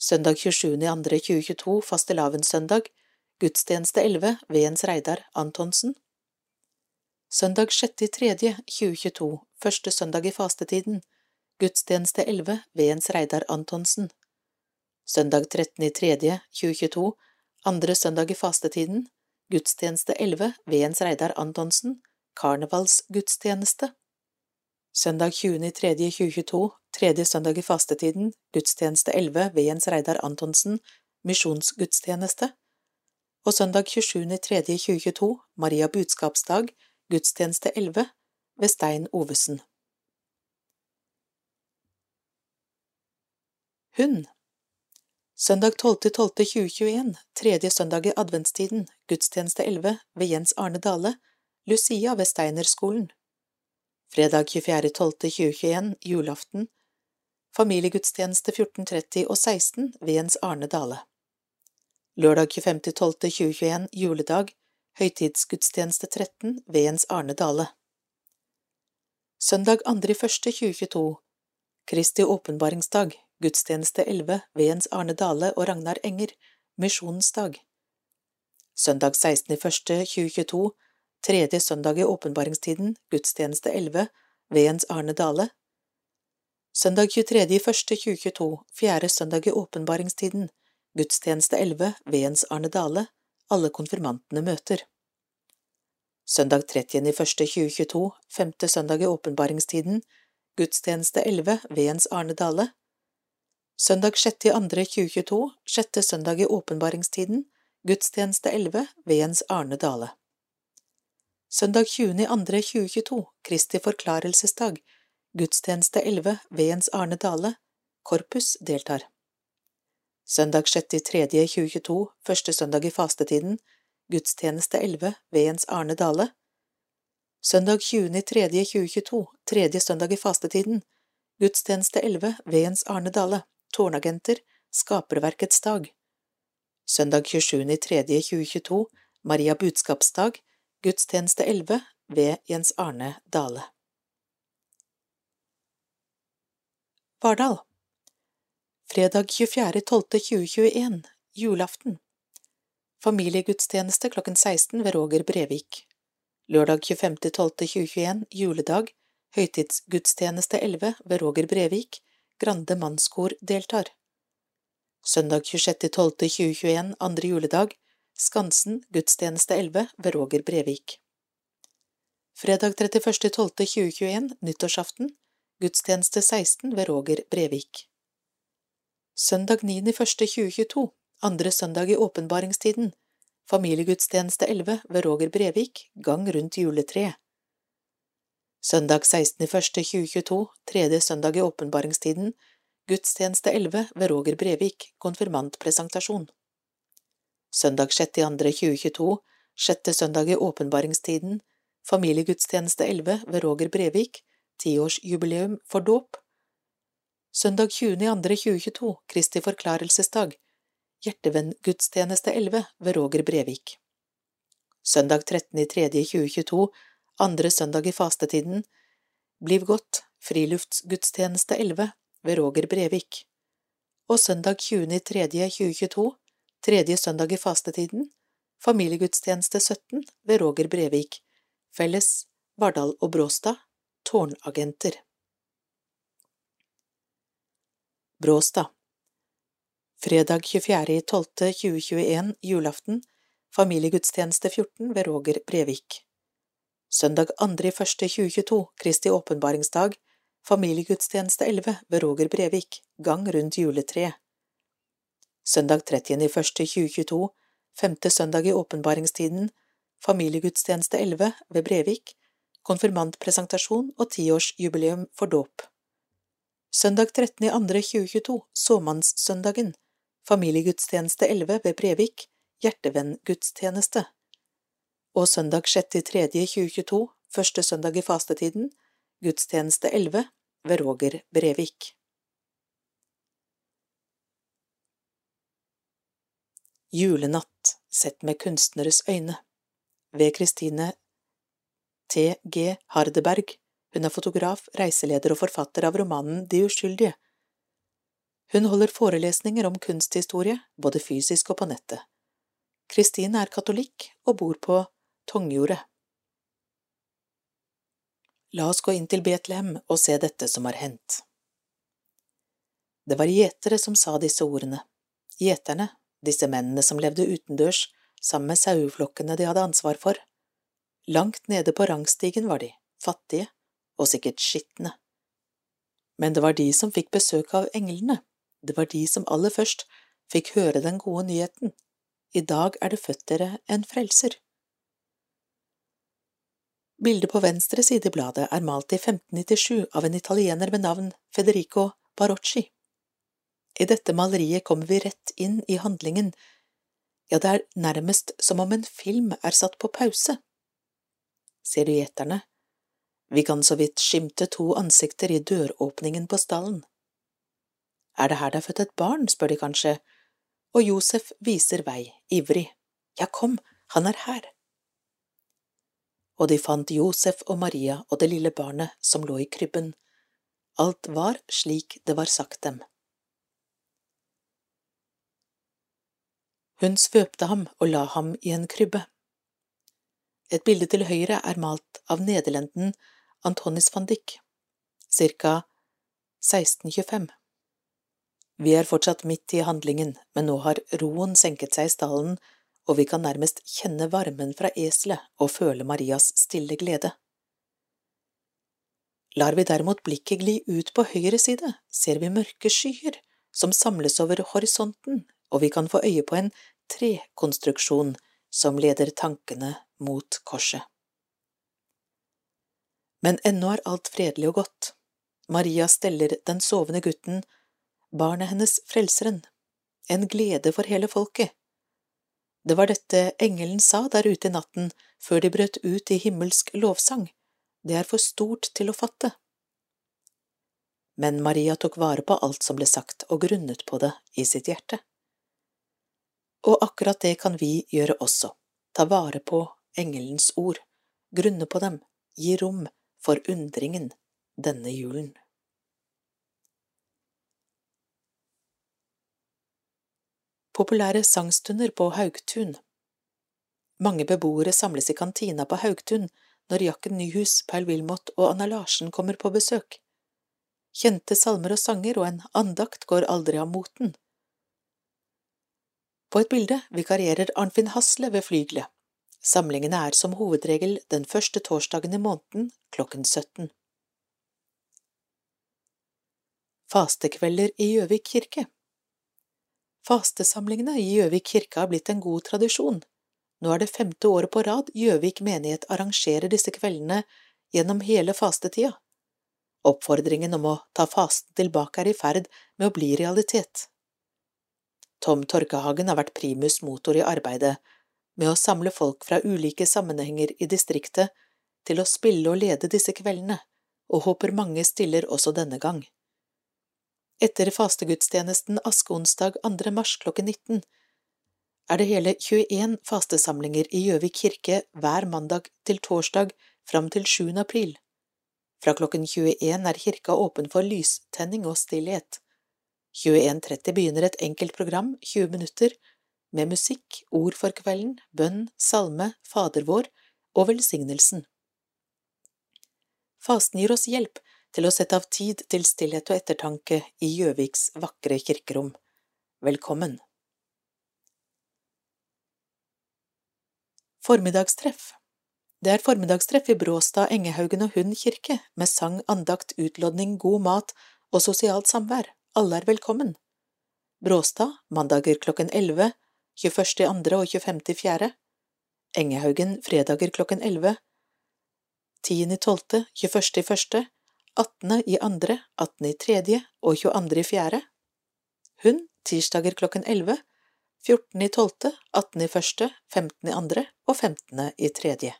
Søndag 27.2.2022, fastelavnssøndag, gudstjeneste 11 ved Jens Reidar Antonsen. Søndag 6.3.2022, første søndag i fastetiden, gudstjeneste 11 ved Jens Reidar Antonsen. Søndag 13.3.2022, andre søndag i fastetiden, gudstjeneste 11 ved Jens Reidar Antonsen, karnevalsgudstjeneste. Søndag 20.3.2022, tredje søndag i fastetiden, gudstjeneste 11 ved Jens Reidar Antonsen, misjonsgudstjeneste. Og søndag 27.3.2022, Maria budskapsdag, gudstjeneste 11 ved Stein Ovesen. Hund Søndag 12.12.2021, tredje søndag i adventstiden, gudstjeneste 11 ved Jens Arne Dale, Lucia ved Steinerskolen. Fredag 24.12.2021, julaften, familiegudstjeneste 14.30 og 16 ved Jens Arne Dale. Lørdag 25.12.2021, juledag, høytidsgudstjeneste 13 ved Jens Arne Dale. Søndag 2.1.2022, Kristi åpenbaringsdag, gudstjeneste 11 ved Jens Arne Dale og Ragnar Enger, misjonens dag. Søndag 16.01.2022, tredje søndag i åpenbaringstiden, gudstjeneste 11 ved Jens Arne Dale. Søndag 23.01.2022, fjerde søndag i åpenbaringstiden, gudstjeneste 11 ved Jens Arne Dale, alle konfirmantene møter. Søndag 30.01.2022, femte søndag i åpenbaringstiden, gudstjeneste 11 ved Jens Arne Dale. Søndag 6.2.2022, sjette søndag i åpenbaringstiden, gudstjeneste 11 ved Jens Arne Dale. Søndag 20.2.2022, Kristi forklarelsesdag, gudstjeneste 11 ved Jens Arne Dale, Korpus deltar. Søndag 6.3.2022, første søndag i fastetiden, gudstjeneste 11 ved Jens Arne Dale. Søndag 20.3.2022, tredje søndag i fastetiden, gudstjeneste 11 ved Jens Arne Dale tårnagenter, skaperverkets dag. Søndag 27.3.2022 Maria budskapsdag, gudstjeneste 11 ved Jens Arne Dale. Vardal. Fredag 24.12.2021 Julaften. Familiegudstjeneste klokken 16 ved Roger Brevik. Lørdag 25.12.2021 Juledag. Høytidsgudstjeneste 11 ved Roger Brevik Grande mannskor deltar. Søndag 26.12.2021 andre juledag Skansen gudstjeneste 11 ved Roger Brevik. Fredag 31.12.2021 nyttårsaften Gudstjeneste 16 ved Roger Brevik. Søndag 9.1.2022 andre søndag i åpenbaringstiden Familiegudstjeneste 11 ved Roger Brevik gang rundt juletreet Søndag 16.1.2022 tredje søndag i åpenbaringstiden. Gudstjeneste 11 ved Roger Brevik konfirmantpresentasjon. Søndag 6.2.2022 sjette søndag i åpenbaringstiden. Familiegudstjeneste 11 ved Roger Brevik tiårsjubileum for dåp. Søndag 20.2.2022 Kristi forklarelsesdag. Hjertevenn-gudstjeneste 11 ved Roger Brevik. Søndag 13.3.2022 andre søndag i fastetiden Bliv godt friluftsgudstjeneste 11 ved Roger Brevik. Og søndag 20.3.2022 tredje søndag i fastetiden familiegudstjeneste 17 ved Roger Brevik. Felles Vardal og Bråstad tårnagenter. Bråstad. Fredag 24.12.2021 julaften familiegudstjeneste 14 ved Roger Brevik Søndag 2.1.2022 Kristi åpenbaringsdag familiegudstjeneste 11 ved Roger Brevik gang rundt juletreet. Søndag 30.1.2022 femte søndag i åpenbaringstiden familiegudstjeneste 11 ved Brevik konfirmantpresentasjon og tiårsjubileum for dåp. Søndag 13.2.2022 såmannssøndagen familiegudstjeneste 11 ved Brevik hjertevenngudstjeneste og søndag 6.3.2022 første søndag i fastetiden gudstjeneste 11 ved Roger Brevik Julenatt sett med kunstneres øyne ved Kristine T.G. Hardeberg hun er fotograf, reiseleder og forfatter av romanen De uskyldige. Hun holder forelesninger om kunsthistorie, både fysisk og på nettet. Kristine er katolikk og bor på Tongjordet. La oss gå inn til Betlehem og se dette som har hendt. Det var gjetere som sa disse ordene, gjeterne, disse mennene som levde utendørs sammen med saueflokkene de hadde ansvar for. Langt nede på rangstigen var de, fattige og sikkert skitne. Men det var de som fikk besøk av englene, det var de som aller først fikk høre den gode nyheten, i dag er det født dere en frelser. Bildet på venstre side i bladet er malt i 1597 av en italiener ved navn Federico Barocci. I dette maleriet kommer vi rett inn i handlingen, ja, det er nærmest som om en film er satt på pause. Ser du gjeterne? Vi kan så vidt skimte to ansikter i døråpningen på stallen. Er det her det er født et barn, spør de kanskje, og Josef viser vei, ivrig. Ja, kom, han er her. Og de fant Josef og Maria og det lille barnet som lå i krybben. Alt var slik det var sagt dem. Hun svøpte ham og la ham i en krybbe. Et bilde til høyre er malt av nederlenden Antonis van Dyck, ca. 1625. Vi er fortsatt midt i handlingen, men nå har roen senket seg i stallen, og vi kan nærmest kjenne varmen fra eselet og føle Marias stille glede. Lar vi derimot blikket gli ut på høyre side, ser vi mørke skyer som samles over horisonten, og vi kan få øye på en trekonstruksjon som leder tankene mot korset. Men ennå er alt fredelig og godt. Maria steller den sovende gutten, barnet hennes frelseren, en glede for hele folket. Det var dette engelen sa der ute i natten før de brøt ut i himmelsk lovsang, det er for stort til å fatte. Men Maria tok vare på alt som ble sagt og grunnet på det i sitt hjerte. Og akkurat det kan vi gjøre også, ta vare på engelens ord, grunne på dem, gi rom for undringen denne julen. Populære sangstunder på Haugtun Mange beboere samles i kantina på Haugtun når Jakken Nyhus, Paul Wilmot og Anna Larsen kommer på besøk. Kjente salmer og sanger og en andakt går aldri av moten. På et bilde vikarierer Arnfinn Hasle ved flygelet. Samlingene er som hovedregel den første torsdagen i måneden klokken 17. Fastekvelder i Gjøvik kirke Fastesamlingene i Gjøvik kirke har blitt en god tradisjon. Nå er det femte året på rad Gjøvik menighet arrangerer disse kveldene gjennom hele fastetida. Oppfordringen om å ta fasten tilbake er i ferd med å bli realitet. Tom Torkehagen har vært primus motor i arbeidet med å samle folk fra ulike sammenhenger i distriktet til å spille og lede disse kveldene, og håper mange stiller også denne gang. Etter fastegudstjenesten askeonsdag 2. mars klokken 19 er det hele 21 fastesamlinger i Gjøvik kirke hver mandag til torsdag fram til 7. april. Fra klokken 21 er kirka åpen for lystenning og stillhet. 21.30 begynner et enkelt program, 20 minutter, med musikk, ord for kvelden, bønn, salme, Fader vår og velsignelsen. Fasten gir oss hjelp til å sette av tid til stillhet og ettertanke i Gjøviks vakre kirkerom. Velkommen! Formiddagstreff Det er formiddagstreff i Bråstad, Engehaugen og Hund kirke, med sang, andakt, utlodning, god mat og sosialt samvær. Alle er velkommen. Bråstad mandager klokken 11, 21.2. og 25.4. Engehaugen fredager klokken 11, 10.12., 21.1., 18. i andre, 18. i tredje og 22. i fjerde. Hun tirsdager klokken 11, 14. i tolvte, 18. i første, 15. i andre og 15. i tredje.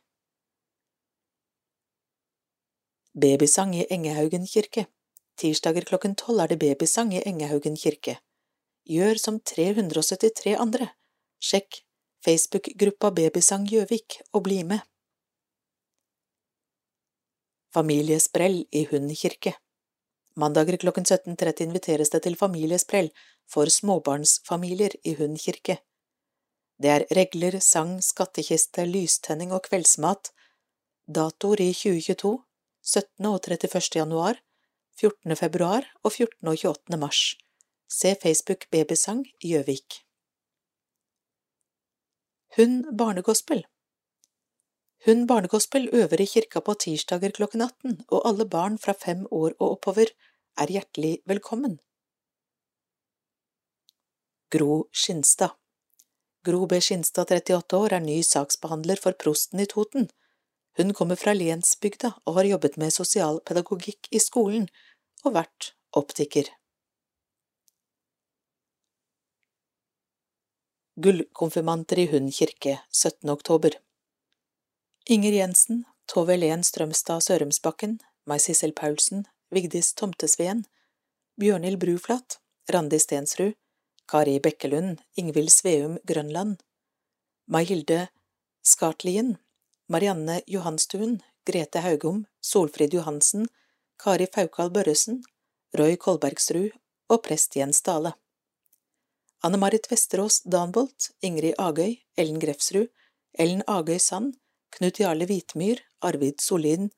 Babysang i Engehaugen kirke Tirsdager klokken tolv er det babysang i Engehaugen kirke. Gjør som 373 andre. Sjekk Facebook-gruppa Babysang Gjøvik og bli med. Familiesprell i Hund kirke. Mandager klokken 17.30 inviteres det til familiesprell for småbarnsfamilier i Hund kirke. Det er regler, sang, skattkiste, lystenning og kveldsmat. Datoer i 2022, 17. og 31. januar, 14. februar og 14. og 28. mars. Se Facebook Babysang Gjøvik. Hund barnegospel hun barnegospel øver i kirka på tirsdager klokken 18, og alle barn fra fem år og oppover er hjertelig velkommen. Gro Skinstad Gro B. Skinstad, 38 år, er ny saksbehandler for prosten i Toten. Hun kommer fra Lensbygda og har jobbet med sosialpedagogikk i skolen og vært optiker. Gullkonfirmanter i Hund kirke, 17. oktober Inger Jensen, Tove Helen Strømstad Sørumsbakken, May-Sissel Paulsen, Vigdis Tomtesveen, Bjørnhild Bruflat, Randi Stensrud, Kari Bekkelund, Ingvild Sveum Grønland, May-Hilde Skartlien, Marianne Johanstuen, Grete Haugom, Solfrid Johansen, Kari Faukal Børresen, Roy Kolbergsrud og prest Jens Dale. Anne Marit Vesterås Danbolt, Ingrid Agøy, Ellen Grefsrud, Ellen Agøy Sand, Knut Jarle Hvitmyr, Arvid Solin,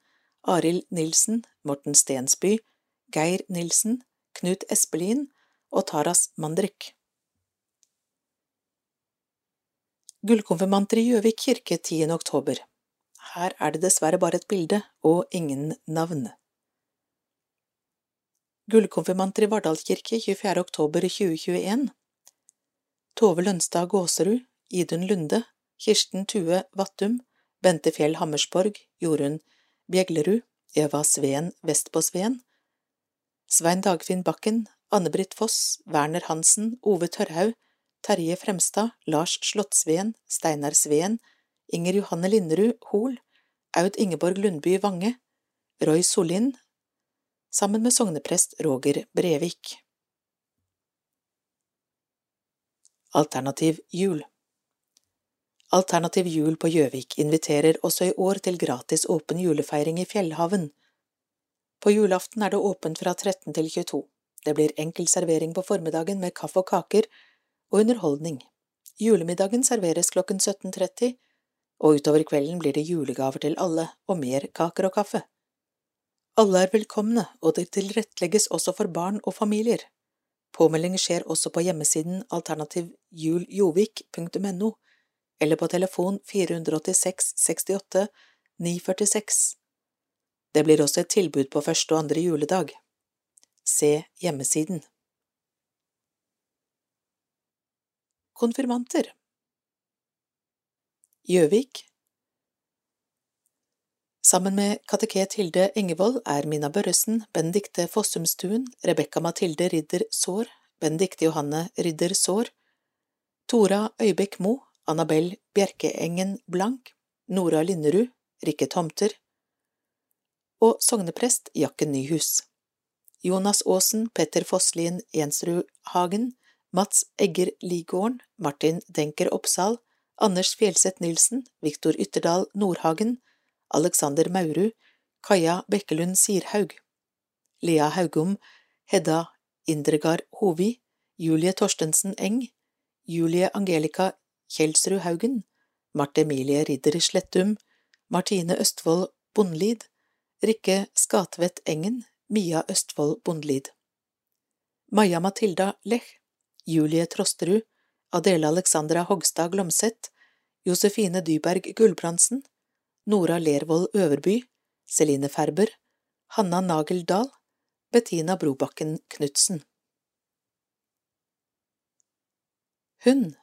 Arild Nilsen, Morten Stensby, Geir Nilsen, Knut Espelin og Taras Mandrik. Gullkonfirmanter i Gjøvik kirke 10. oktober. Her er det dessverre bare et bilde og ingen navn. Gullkonfirmanter i Vardal kirke 24. oktober 2021 Tove Lønstad Gåserud, Idun Lunde, Kirsten Tue Vattum, Bente Fjell Hammersborg, Jorunn Bjeglerud, Eva Sveen Vestpåsveen, Svein Dagfinn Bakken, Anne-Britt Foss, Werner Hansen, Ove Tørhaug, Terje Fremstad, Lars Slottsveen, Steinar Sveen, Inger Johanne Linderud Hol, Aud Ingeborg Lundby Vange, Roy Solin, sammen med sogneprest Roger Brevik. Alternativ jul Alternativ jul på Gjøvik inviterer også i år til gratis åpen julefeiring i Fjellhaven. På julaften er det åpent fra 13 til 22. Det blir enkel servering på formiddagen med kaffe og kaker og underholdning. Julemiddagen serveres klokken 17.30, og utover kvelden blir det julegaver til alle og mer kaker og kaffe. Alle er velkomne, og det tilrettelegges også for barn og familier. Påmelding skjer også på hjemmesiden alternativjuljovik.no eller på telefon 486 68 946. Det blir også et tilbud på første og andre juledag. Se hjemmesiden. Konfirmanter Gjøvik Sammen med kateket Hilde Engevold er Mina Børresen, Benedicte Fossumstuen, Rebekka Mathilde Ridder Sår, Benedicte Johanne Ridder Sår, Tora Øybekk Mo, Annabel Bjerkeengen Blank, Nora Linnerud, Rikke Tomter og sogneprest Jakken Nyhus. Jonas Aasen, Petter Fosslien Jensrud Hagen, Mats Egger Ligården, Martin Denker Oppsal, Anders Fjelseth Nilsen, Viktor Ytterdal Nordhagen, Alexander Maurud, Kaja Bekkelund Sirhaug, Lea Haugom, Hedda Indregard Hovi, Julie Torstensen Eng, Julie Angelica Kjelsrud Haugen, Marte Emilie Ridder Slettum, Martine Østfold Bondlid, Rikke Skatvedt Engen, Mia Østfold Bondlid. Maja Matilda Lech, Julie Trosterud, Adele Alexandra Hogstad Glomseth, Josefine Dyberg Gulbrandsen, Nora Lervold Øverby, Celine Ferber, Hanna Nagel Dahl, Bettina Brobakken Knutsen. Hund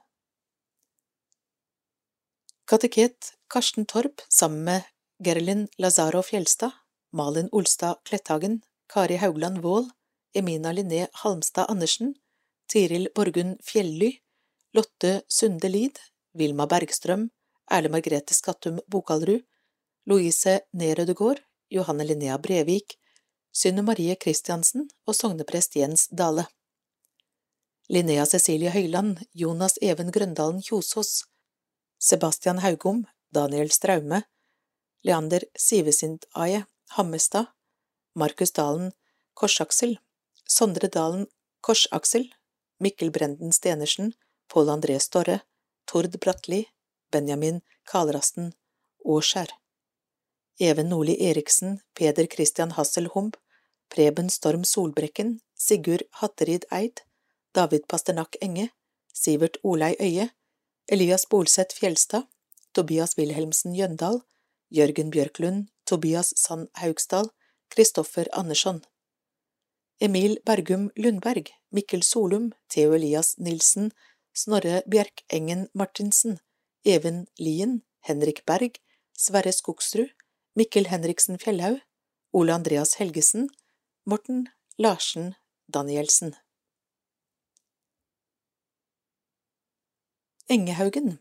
Kateket Karsten Torp sammen med Gerlin Lazaro Fjelstad, Malin Olstad Kletthagen, Kari Haugland Wold, Emina Linné Halmstad Andersen, Tiril Borgund Fjelly, Lotte Sunde Lid, Vilma Bergstrøm, Erle Margrethe Skattum Bokalrud, Louise Nerødegård, Johanne Linnea Brevik, Synne Marie Christiansen og sogneprest Jens Dale. Linnea Cecilie Høyland, Jonas Even Grøndalen Kjosås, Sebastian Haugom, Daniel Straume, Leander Sivesindaye Hammestad, Markus Dalen Korsaksel, Sondre Dalen Korsaksel, Mikkel Brenden Stenersen, Pål André Storre, Tord Bratli, Benjamin Kalrasten Åskjær. Even Nordli Eriksen, Peder Christian Hassel Humb, Preben Storm Solbrekken, Sigurd Hatterid Eid, David Pasternak Enge, Sivert Olei Øye, Elias Bolseth Fjelstad, Tobias Wilhelmsen Jøndal, Jørgen Bjørklund, Tobias Sand Haugsdal, Kristoffer Andersson. Emil Bergum Lundberg, Mikkel Solum, Theo Elias Nilsen, Snorre Bjerkengen Martinsen, Even Lien, Henrik Berg, Sverre Skogsrud, Mikkel Henriksen Fjellhaug, Ole Andreas Helgesen, Morten Larsen Danielsen. Engehaugen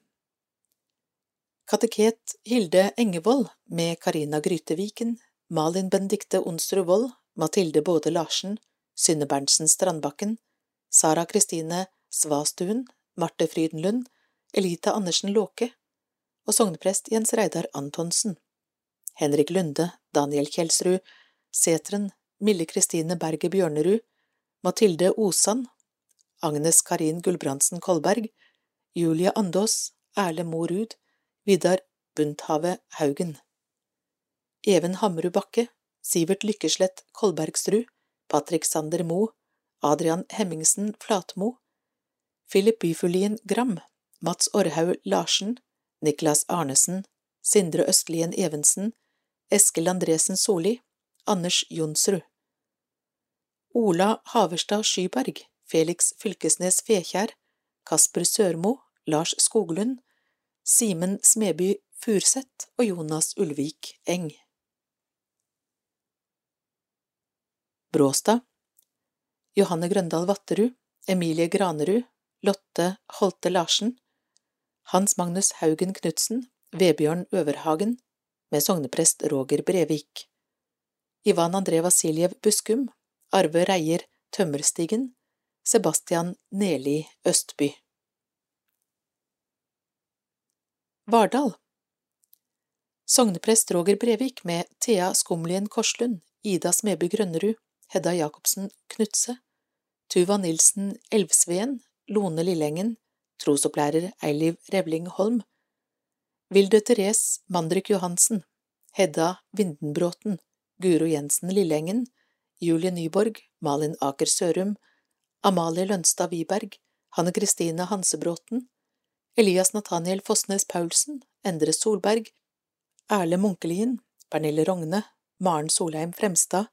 Kateket Hilde Engevold med Karina Gryteviken, Malin Bendikte Onsrud Wold, Mathilde Både Larsen, Synne Berntsen Strandbakken, Sara Kristine Svastuen, Marte Frydenlund, Elita Andersen Låke og sogneprest Jens Reidar Antonsen. Henrik Lunde, Daniel Kjelsrud, Setren, Mille Kristine Berget Bjørnerud, Mathilde Osan, Agnes Karin Gulbrandsen Kolberg, Julie Andås, Erle Mo Ruud, Vidar Bundthave Haugen. Even Hammerud Bakke, Sivert Lykkeslett Kolbergsrud, Patrick Sander Mo, Adrian Hemmingsen Flatmo, Philip Byfuglien Gram, Mats Orhaug Larsen, Niklas Arnesen, Sindre Østlien Evensen, Eskil Andresen Solli, Anders Jonsrud. Ola Haverstad Skyberg, Felix Fylkesnes Fekjær, Kasper Sørmo, Lars Skoglund, Simen Smeby Furseth og Jonas Ulvik Eng. Bråstad Johanne Grøndal Vatterud, Emilie Granerud, Lotte Holte Larsen, Hans Magnus Haugen Knutsen, Vebjørn Øverhagen, med sogneprest Roger Brevik. Ivan André Vasiljev Buskum, Arve Reier Tømmerstigen, Sebastian Neli Østby. Vardal Sogneprest Roger Brevik med Thea Skumlien Korslund, Ida Smeby Grønnerud, Hedda Jacobsen Knutse, Tuva Nilsen Elvsveen, Lone Lillengen, trosopplærer Eiliv Revling Holm, Vilde Therese Mandrik Johansen, Hedda Vindenbråten, Guro Jensen Lillengen, Julie Nyborg, Malin Aker Sørum, Amalie Lønstad Wiberg, Hanne Kristine Hansebråten, Elias Nathaniel Fossnes Paulsen, Endre Solberg, Erle Munkelien, Pernille Rogne, Maren Solheim Fremstad,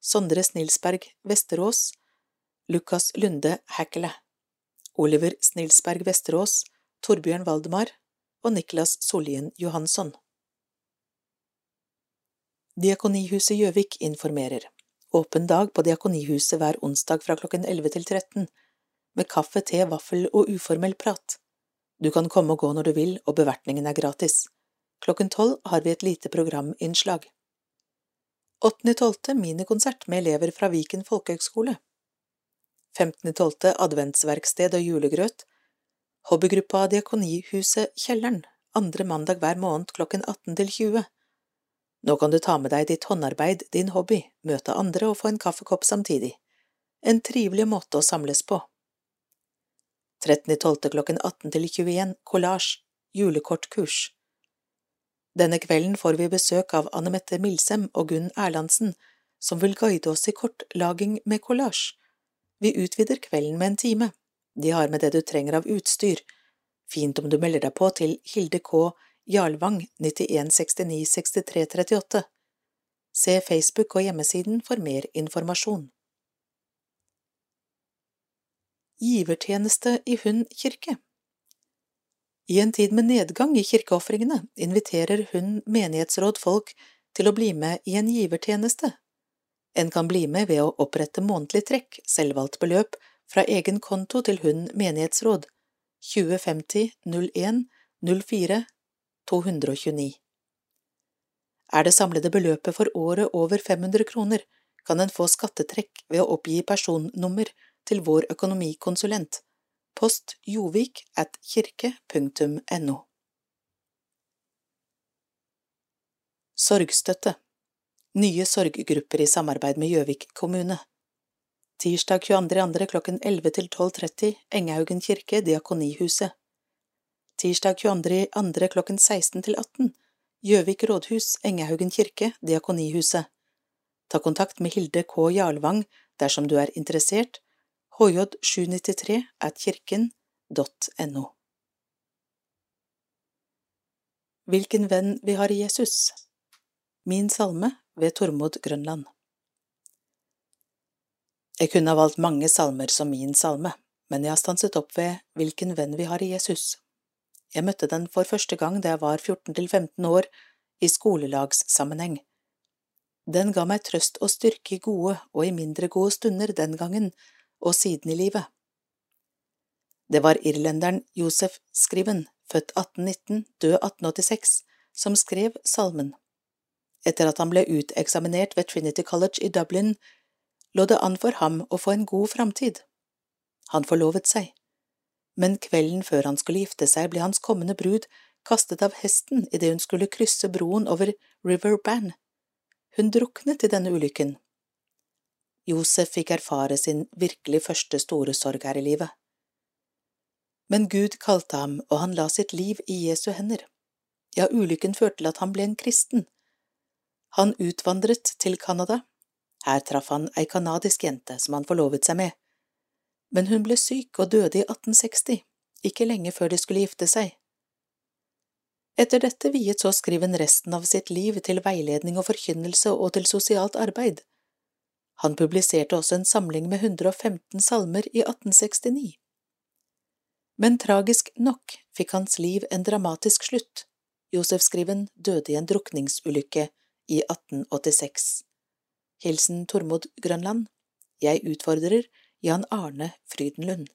Sondre Snilsberg Vesterås, Lukas Lunde Hackele, Oliver Snilsberg Vesterås, Torbjørn Valdemar og Niklas Sollien Johansson. Diakonihuset Gjøvik informerer. Åpen dag på Diakonihuset hver onsdag fra klokken 11 til 13, med kaffe, te, vaffel og uformell prat. Du kan komme og gå når du vil, og bevertningen er gratis. Klokken tolv har vi et lite programinnslag. 8.12. minikonsert med elever fra Viken folkehøgskole. 15.12. adventsverksted og julegrøt. Hobbygruppa Diakonihuset Kjelleren, andre mandag hver måned klokken 18 til 20. Nå kan du ta med deg ditt håndarbeid, din hobby, møte andre og få en kaffekopp samtidig. En trivelig måte å samles på. 13.12. klokken 18 til 21, Collage julekortkurs. Denne kvelden får vi besøk av Anne Mette Milsem og Gunn Erlandsen, som vil guide oss i kortlaging med collage. Vi utvider kvelden med en time. De har med det du trenger av utstyr. Fint om du melder deg på til Hilde K. Jarlvang 91696338. Se Facebook og hjemmesiden for mer informasjon. Givertjeneste i Hund kirke I en tid med nedgang i kirkeofringene inviterer Hund menighetsråd folk til å bli med i en givertjeneste. En kan bli med ved å opprette månedlig trekk, selvvalgt beløp, fra egen konto til Hund menighetsråd 2050 01 04 229. Er det samlede beløpet for året over 500 kroner, kan en få skattetrekk ved å oppgi personnummer til vår økonomikonsulent, post jovik at kirke.no. Sorgstøtte Nye sorggrupper i samarbeid med Gjøvik kommune Tirsdag 22.2. klokken 11 til 12.30 Engehaugen kirke, Diakonihuset Tirsdag 22.2. klokken 16 til 18 Gjøvik rådhus, Engehaugen kirke, Diakonihuset Ta kontakt med Hilde K. Jarlvang dersom du er interessert hj793 at kirken.no. Hvilken venn vi har i Jesus Min salme ved Tormod Grønland Jeg kunne ha valgt mange salmer som min salme, men jeg har stanset opp ved Hvilken venn vi har i Jesus. Jeg møtte den for første gang da jeg var 14 til 15 år, i skolelagssammenheng. Den ga meg trøst og styrke i gode og i mindre gode stunder den gangen, og siden i livet. Det var irlenderen Josef Skriven, født 1819, død 1886, som skrev salmen. Etter at han ble uteksaminert ved Trinity College i Dublin, lå det an for ham å få en god framtid. Han forlovet seg, men kvelden før han skulle gifte seg, ble hans kommende brud kastet av hesten idet hun skulle krysse broen over River Ban. Hun druknet i denne ulykken, Josef fikk erfare sin virkelig første store sorg her i livet. Men Gud kalte ham, og han la sitt liv i Jesu hender. Ja, ulykken førte til at han ble en kristen. Han utvandret til Canada. Her traff han ei canadisk jente som han forlovet seg med. Men hun ble syk og døde i 1860, ikke lenge før de skulle gifte seg. Etter dette viet så Skriven resten av sitt liv til veiledning og forkynnelse og til sosialt arbeid. Han publiserte også en samling med 115 salmer i 1869. Men tragisk nok fikk hans liv en dramatisk slutt. Josef Skriven døde i en drukningsulykke i 1886. Hilsen Tormod Grønland Jeg utfordrer Jan Arne Frydenlund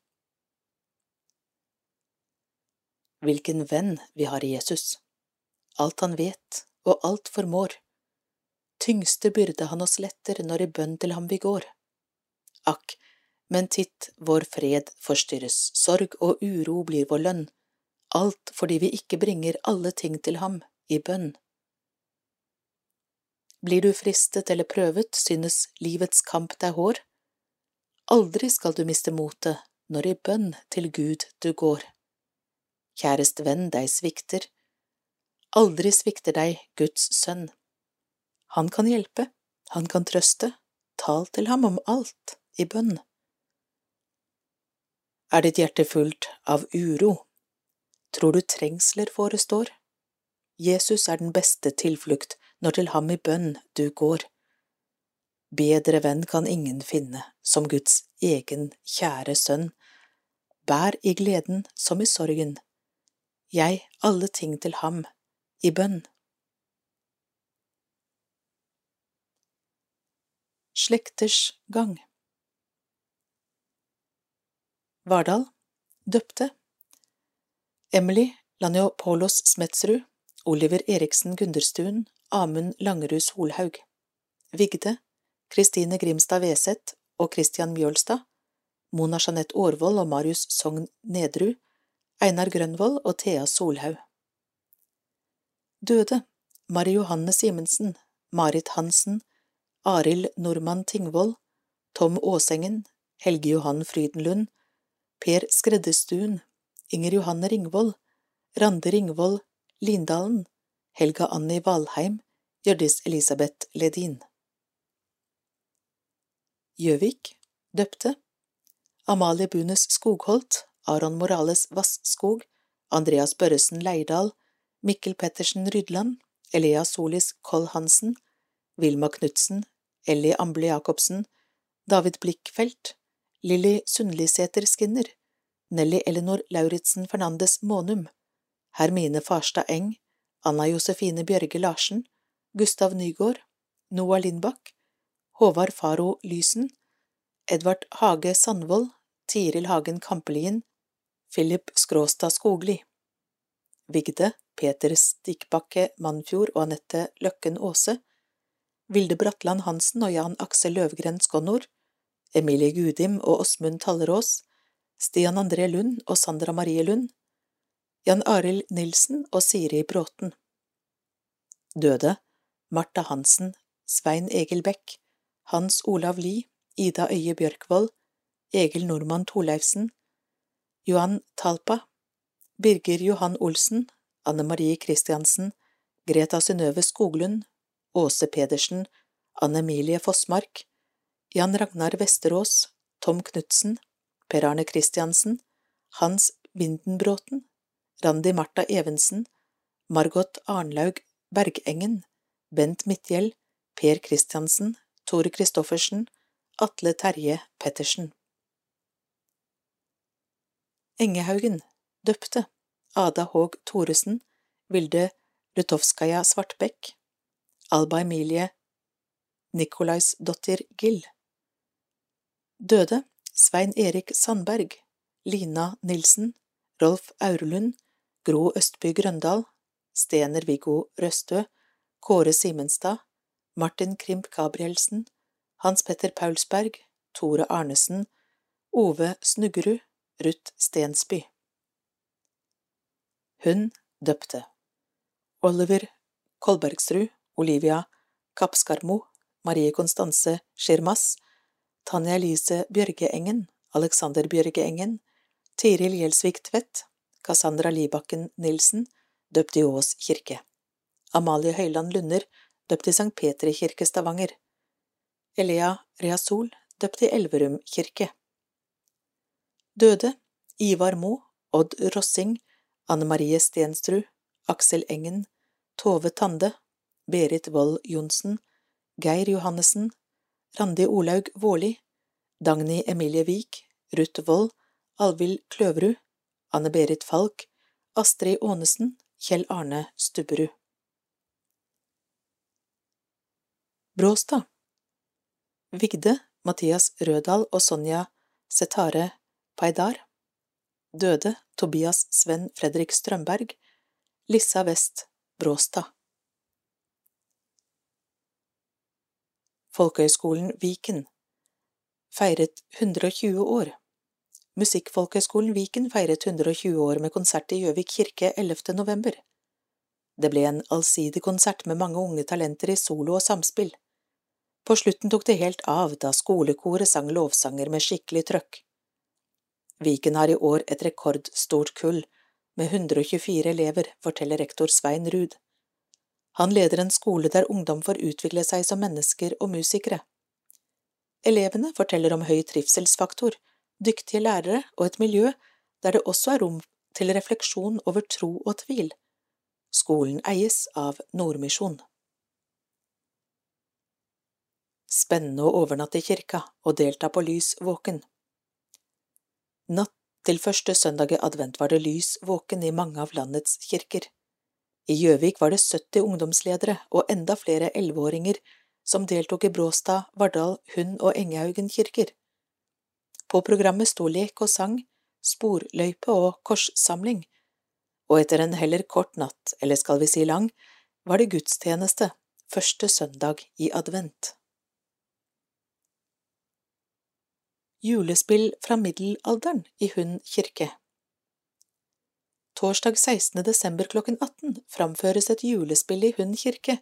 Hvilken venn vi har i Jesus. Alt han vet og alt formår tyngste byrde han oss letter når i bønn til ham vi går. Akk, men titt vår fred forstyrres, sorg og uro blir vår lønn, alt fordi vi ikke bringer alle ting til ham i bønn. Blir du fristet eller prøvet, synes livets kamp deg hår? Aldri skal du miste motet når i bønn til Gud du går. Kjærest venn, deg svikter. Aldri svikter deg Guds sønn. Han kan hjelpe, han kan trøste, tal til ham om alt i bønn. Er ditt hjerte fullt av uro? Tror du trengsler forestår? Jesus er den beste tilflukt når til ham i bønn du går. Bedre venn kan ingen finne som Guds egen kjære sønn. Bær i gleden som i sorgen, jeg alle ting til ham i bønn. Slekters gang Vardal døpte Emily Laniopolos Smetsrud, Oliver Eriksen Gunderstuen, Amund Langerud Solhaug Vigde Kristine Grimstad Weseth og Christian Mjølstad, Mona Jeanette Aarvold og Marius Sogn Nedrud, Einar Grønvold og Thea Solhaug. Døde Mari Johanne Simensen, Marit Hansen, Arild Normann Tingvoll, Tom Aasengen, Helge Johan Frydenlund, Per Skreddestuen, Inger Johanne Ringvold, Rande Ringvold, Lindalen, Helga Anni Valheim, Hjørdis Elisabeth Ledin. Gjøvik, døpte, Amalie Bunes Skogholt, Aron Morales Vasskog, Andreas Børresen Leirdal, Mikkel Pettersen Rydland, Elea Solis Koll Hansen, Vilma Knutsen, Ellie Amble Jacobsen, David Blikkfelt, Lilly Sundlisæter Skinner, Nelly Elinor Lauritzen Fernandes Månum, Hermine Farstad Eng, Anna Josefine Bjørge Larsen, Gustav Nygård, Noah Lindbakk, Håvard Faro Lysen, Edvard Hage Sandvold, Tiril Hagen Kampelien, Philip Skråstad Skogli, Vigde, Peter Stikkbakke Mannfjord og Anette Løkken Aase, Vilde Bratland Hansen og Jan Aksel Løvgren Skonnor, Emilie Gudim og Åsmund Tallerås, Stian André Lund og Sandra Marie Lund, Jan Arild Nilsen og Siri Bråten. Døde Marta Hansen, Svein Egil Bekk, hans Olav Lie, Ida Øye Bjørkvold, Egil Normann Torleifsen, Johan Talpa, Birger Johan Olsen, Anne Marie Christiansen, Greta Synnøve Skoglund, Åse Pedersen, Anne Emilie Fossmark, Jan Ragnar Vesterås, Tom Knutsen, Per Arne Christiansen, Hans Windenbråten, Randi Marta Evensen, Margot Arnlaug Bergengen, Bent Midtgjeld, Per Christiansen, Tore Christoffersen, Atle Terje Pettersen. Engehaugen, døpte, Ada Haag Thoresen, Vilde Rutovskaja Svartbekk, Alba Emilie Nikolaisdottir Gill. Døde, Svein Erik Sandberg, Lina Nilsen, Rolf Aurelund, Gro Østby Grøndal, Stener Viggo Røstø, Kåre Simenstad, Martin Krimp Gabrielsen, Hans Petter Paulsberg, Tore Arnesen, Ove Snuggerud, Ruth Stensby. Hun døpte Oliver Kolbergsrud, Olivia Kappskarmo, Marie Konstanse Schirmas, Tanja Elise Bjørgeengen, Alexander Bjørgeengen, Tiril Gjelsvik Tvedt, Cassandra Libakken Nilsen, døpt i Ås kirke. Amalie Høyland Lunder, døpt i St. Petri kirke Stavanger. Elea Reasol, døpt i Elverum kirke. Døde Ivar Mo, Odd Rossing, Anne Marie Stensrud, Aksel Engen, Tove Tande, Berit Wold Johnsen, Geir Johannessen, Randi Olaug Vårli, Dagny Emilie Wiik, Ruth Wold, Alvild Kløverud, Anne-Berit Falk, Astrid Aanesen, Kjell Arne Stubberud. Bråstad Vigde, Mathias Rødal og Sonja Setare Paidar Døde Tobias Sven Fredrik Strømberg Lissa West Bråstad Folkehøgskolen Viken feiret 120 år Musikkfolkehøgskolen Viken feiret 120 år med konsert i Gjøvik kirke 11. november. Det ble en allsidig konsert med mange unge talenter i solo og samspill. På slutten tok det helt av da skolekoret sang lovsanger med skikkelig trøkk. Viken har i år et rekordstort kull, med 124 elever, forteller rektor Svein Ruud. Han leder en skole der ungdom får utvikle seg som mennesker og musikere. Elevene forteller om høy trivselsfaktor, dyktige lærere og et miljø der det også er rom til refleksjon over tro og tvil. Skolen eies av Nordmisjon. Spennende å overnatte i kirka og delta på lys våken. Natt til første søndag i advent var det lys våken i mange av landets kirker. I Gjøvik var det 70 ungdomsledere og enda flere elleveåringer som deltok i Bråstad, Vardal, Hund og Engehaugen kirker. På programmet sto lek og sang, sporløype og korssamling, og etter en heller kort natt, eller skal vi si lang, var det gudstjeneste første søndag i advent. Julespill fra middelalderen i Hund kirke Torsdag 16. desember klokken 18 framføres et julespill i Hund kirke,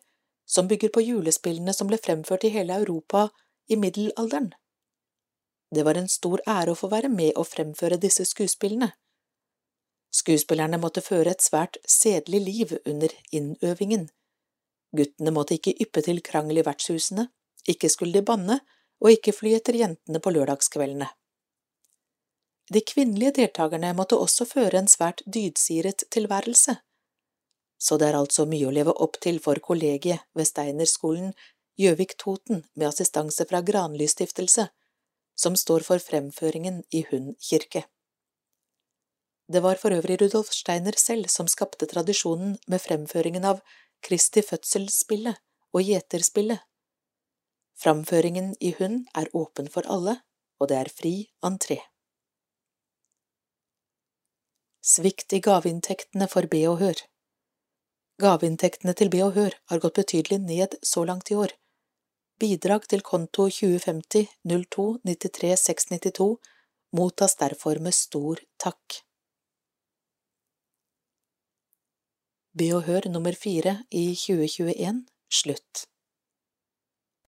som bygger på julespillene som ble fremført i hele Europa i middelalderen. Det var en stor ære å få være med og fremføre disse skuespillene. Skuespillerne måtte føre et svært sedelig liv under innøvingen. Guttene måtte ikke yppe til krangel i vertshusene, ikke skulle de banne, og ikke fly etter jentene på lørdagskveldene. De kvinnelige deltakerne måtte også føre en svært dydsiret tilværelse. Så det er altså mye å leve opp til for kollegiet ved Steinerskolen Gjøvik-Toten med assistanse fra Granlystiftelse, som står for fremføringen i Hund kirke. Det var for øvrig Rudolf Steiner selv som skapte tradisjonen med fremføringen av Kristi fødselsspillet og Gjeterspillet. Framføringen i Hund er åpen for alle, og det er fri entré. Svikt i gaveinntektene for Be og Hør Gaveinntektene til Be og Hør har gått betydelig ned så langt i år, Bidrag til konto 2050 02 93 692 mottas derfor med stor takk. Be og hør nummer fire i 2021 slutt.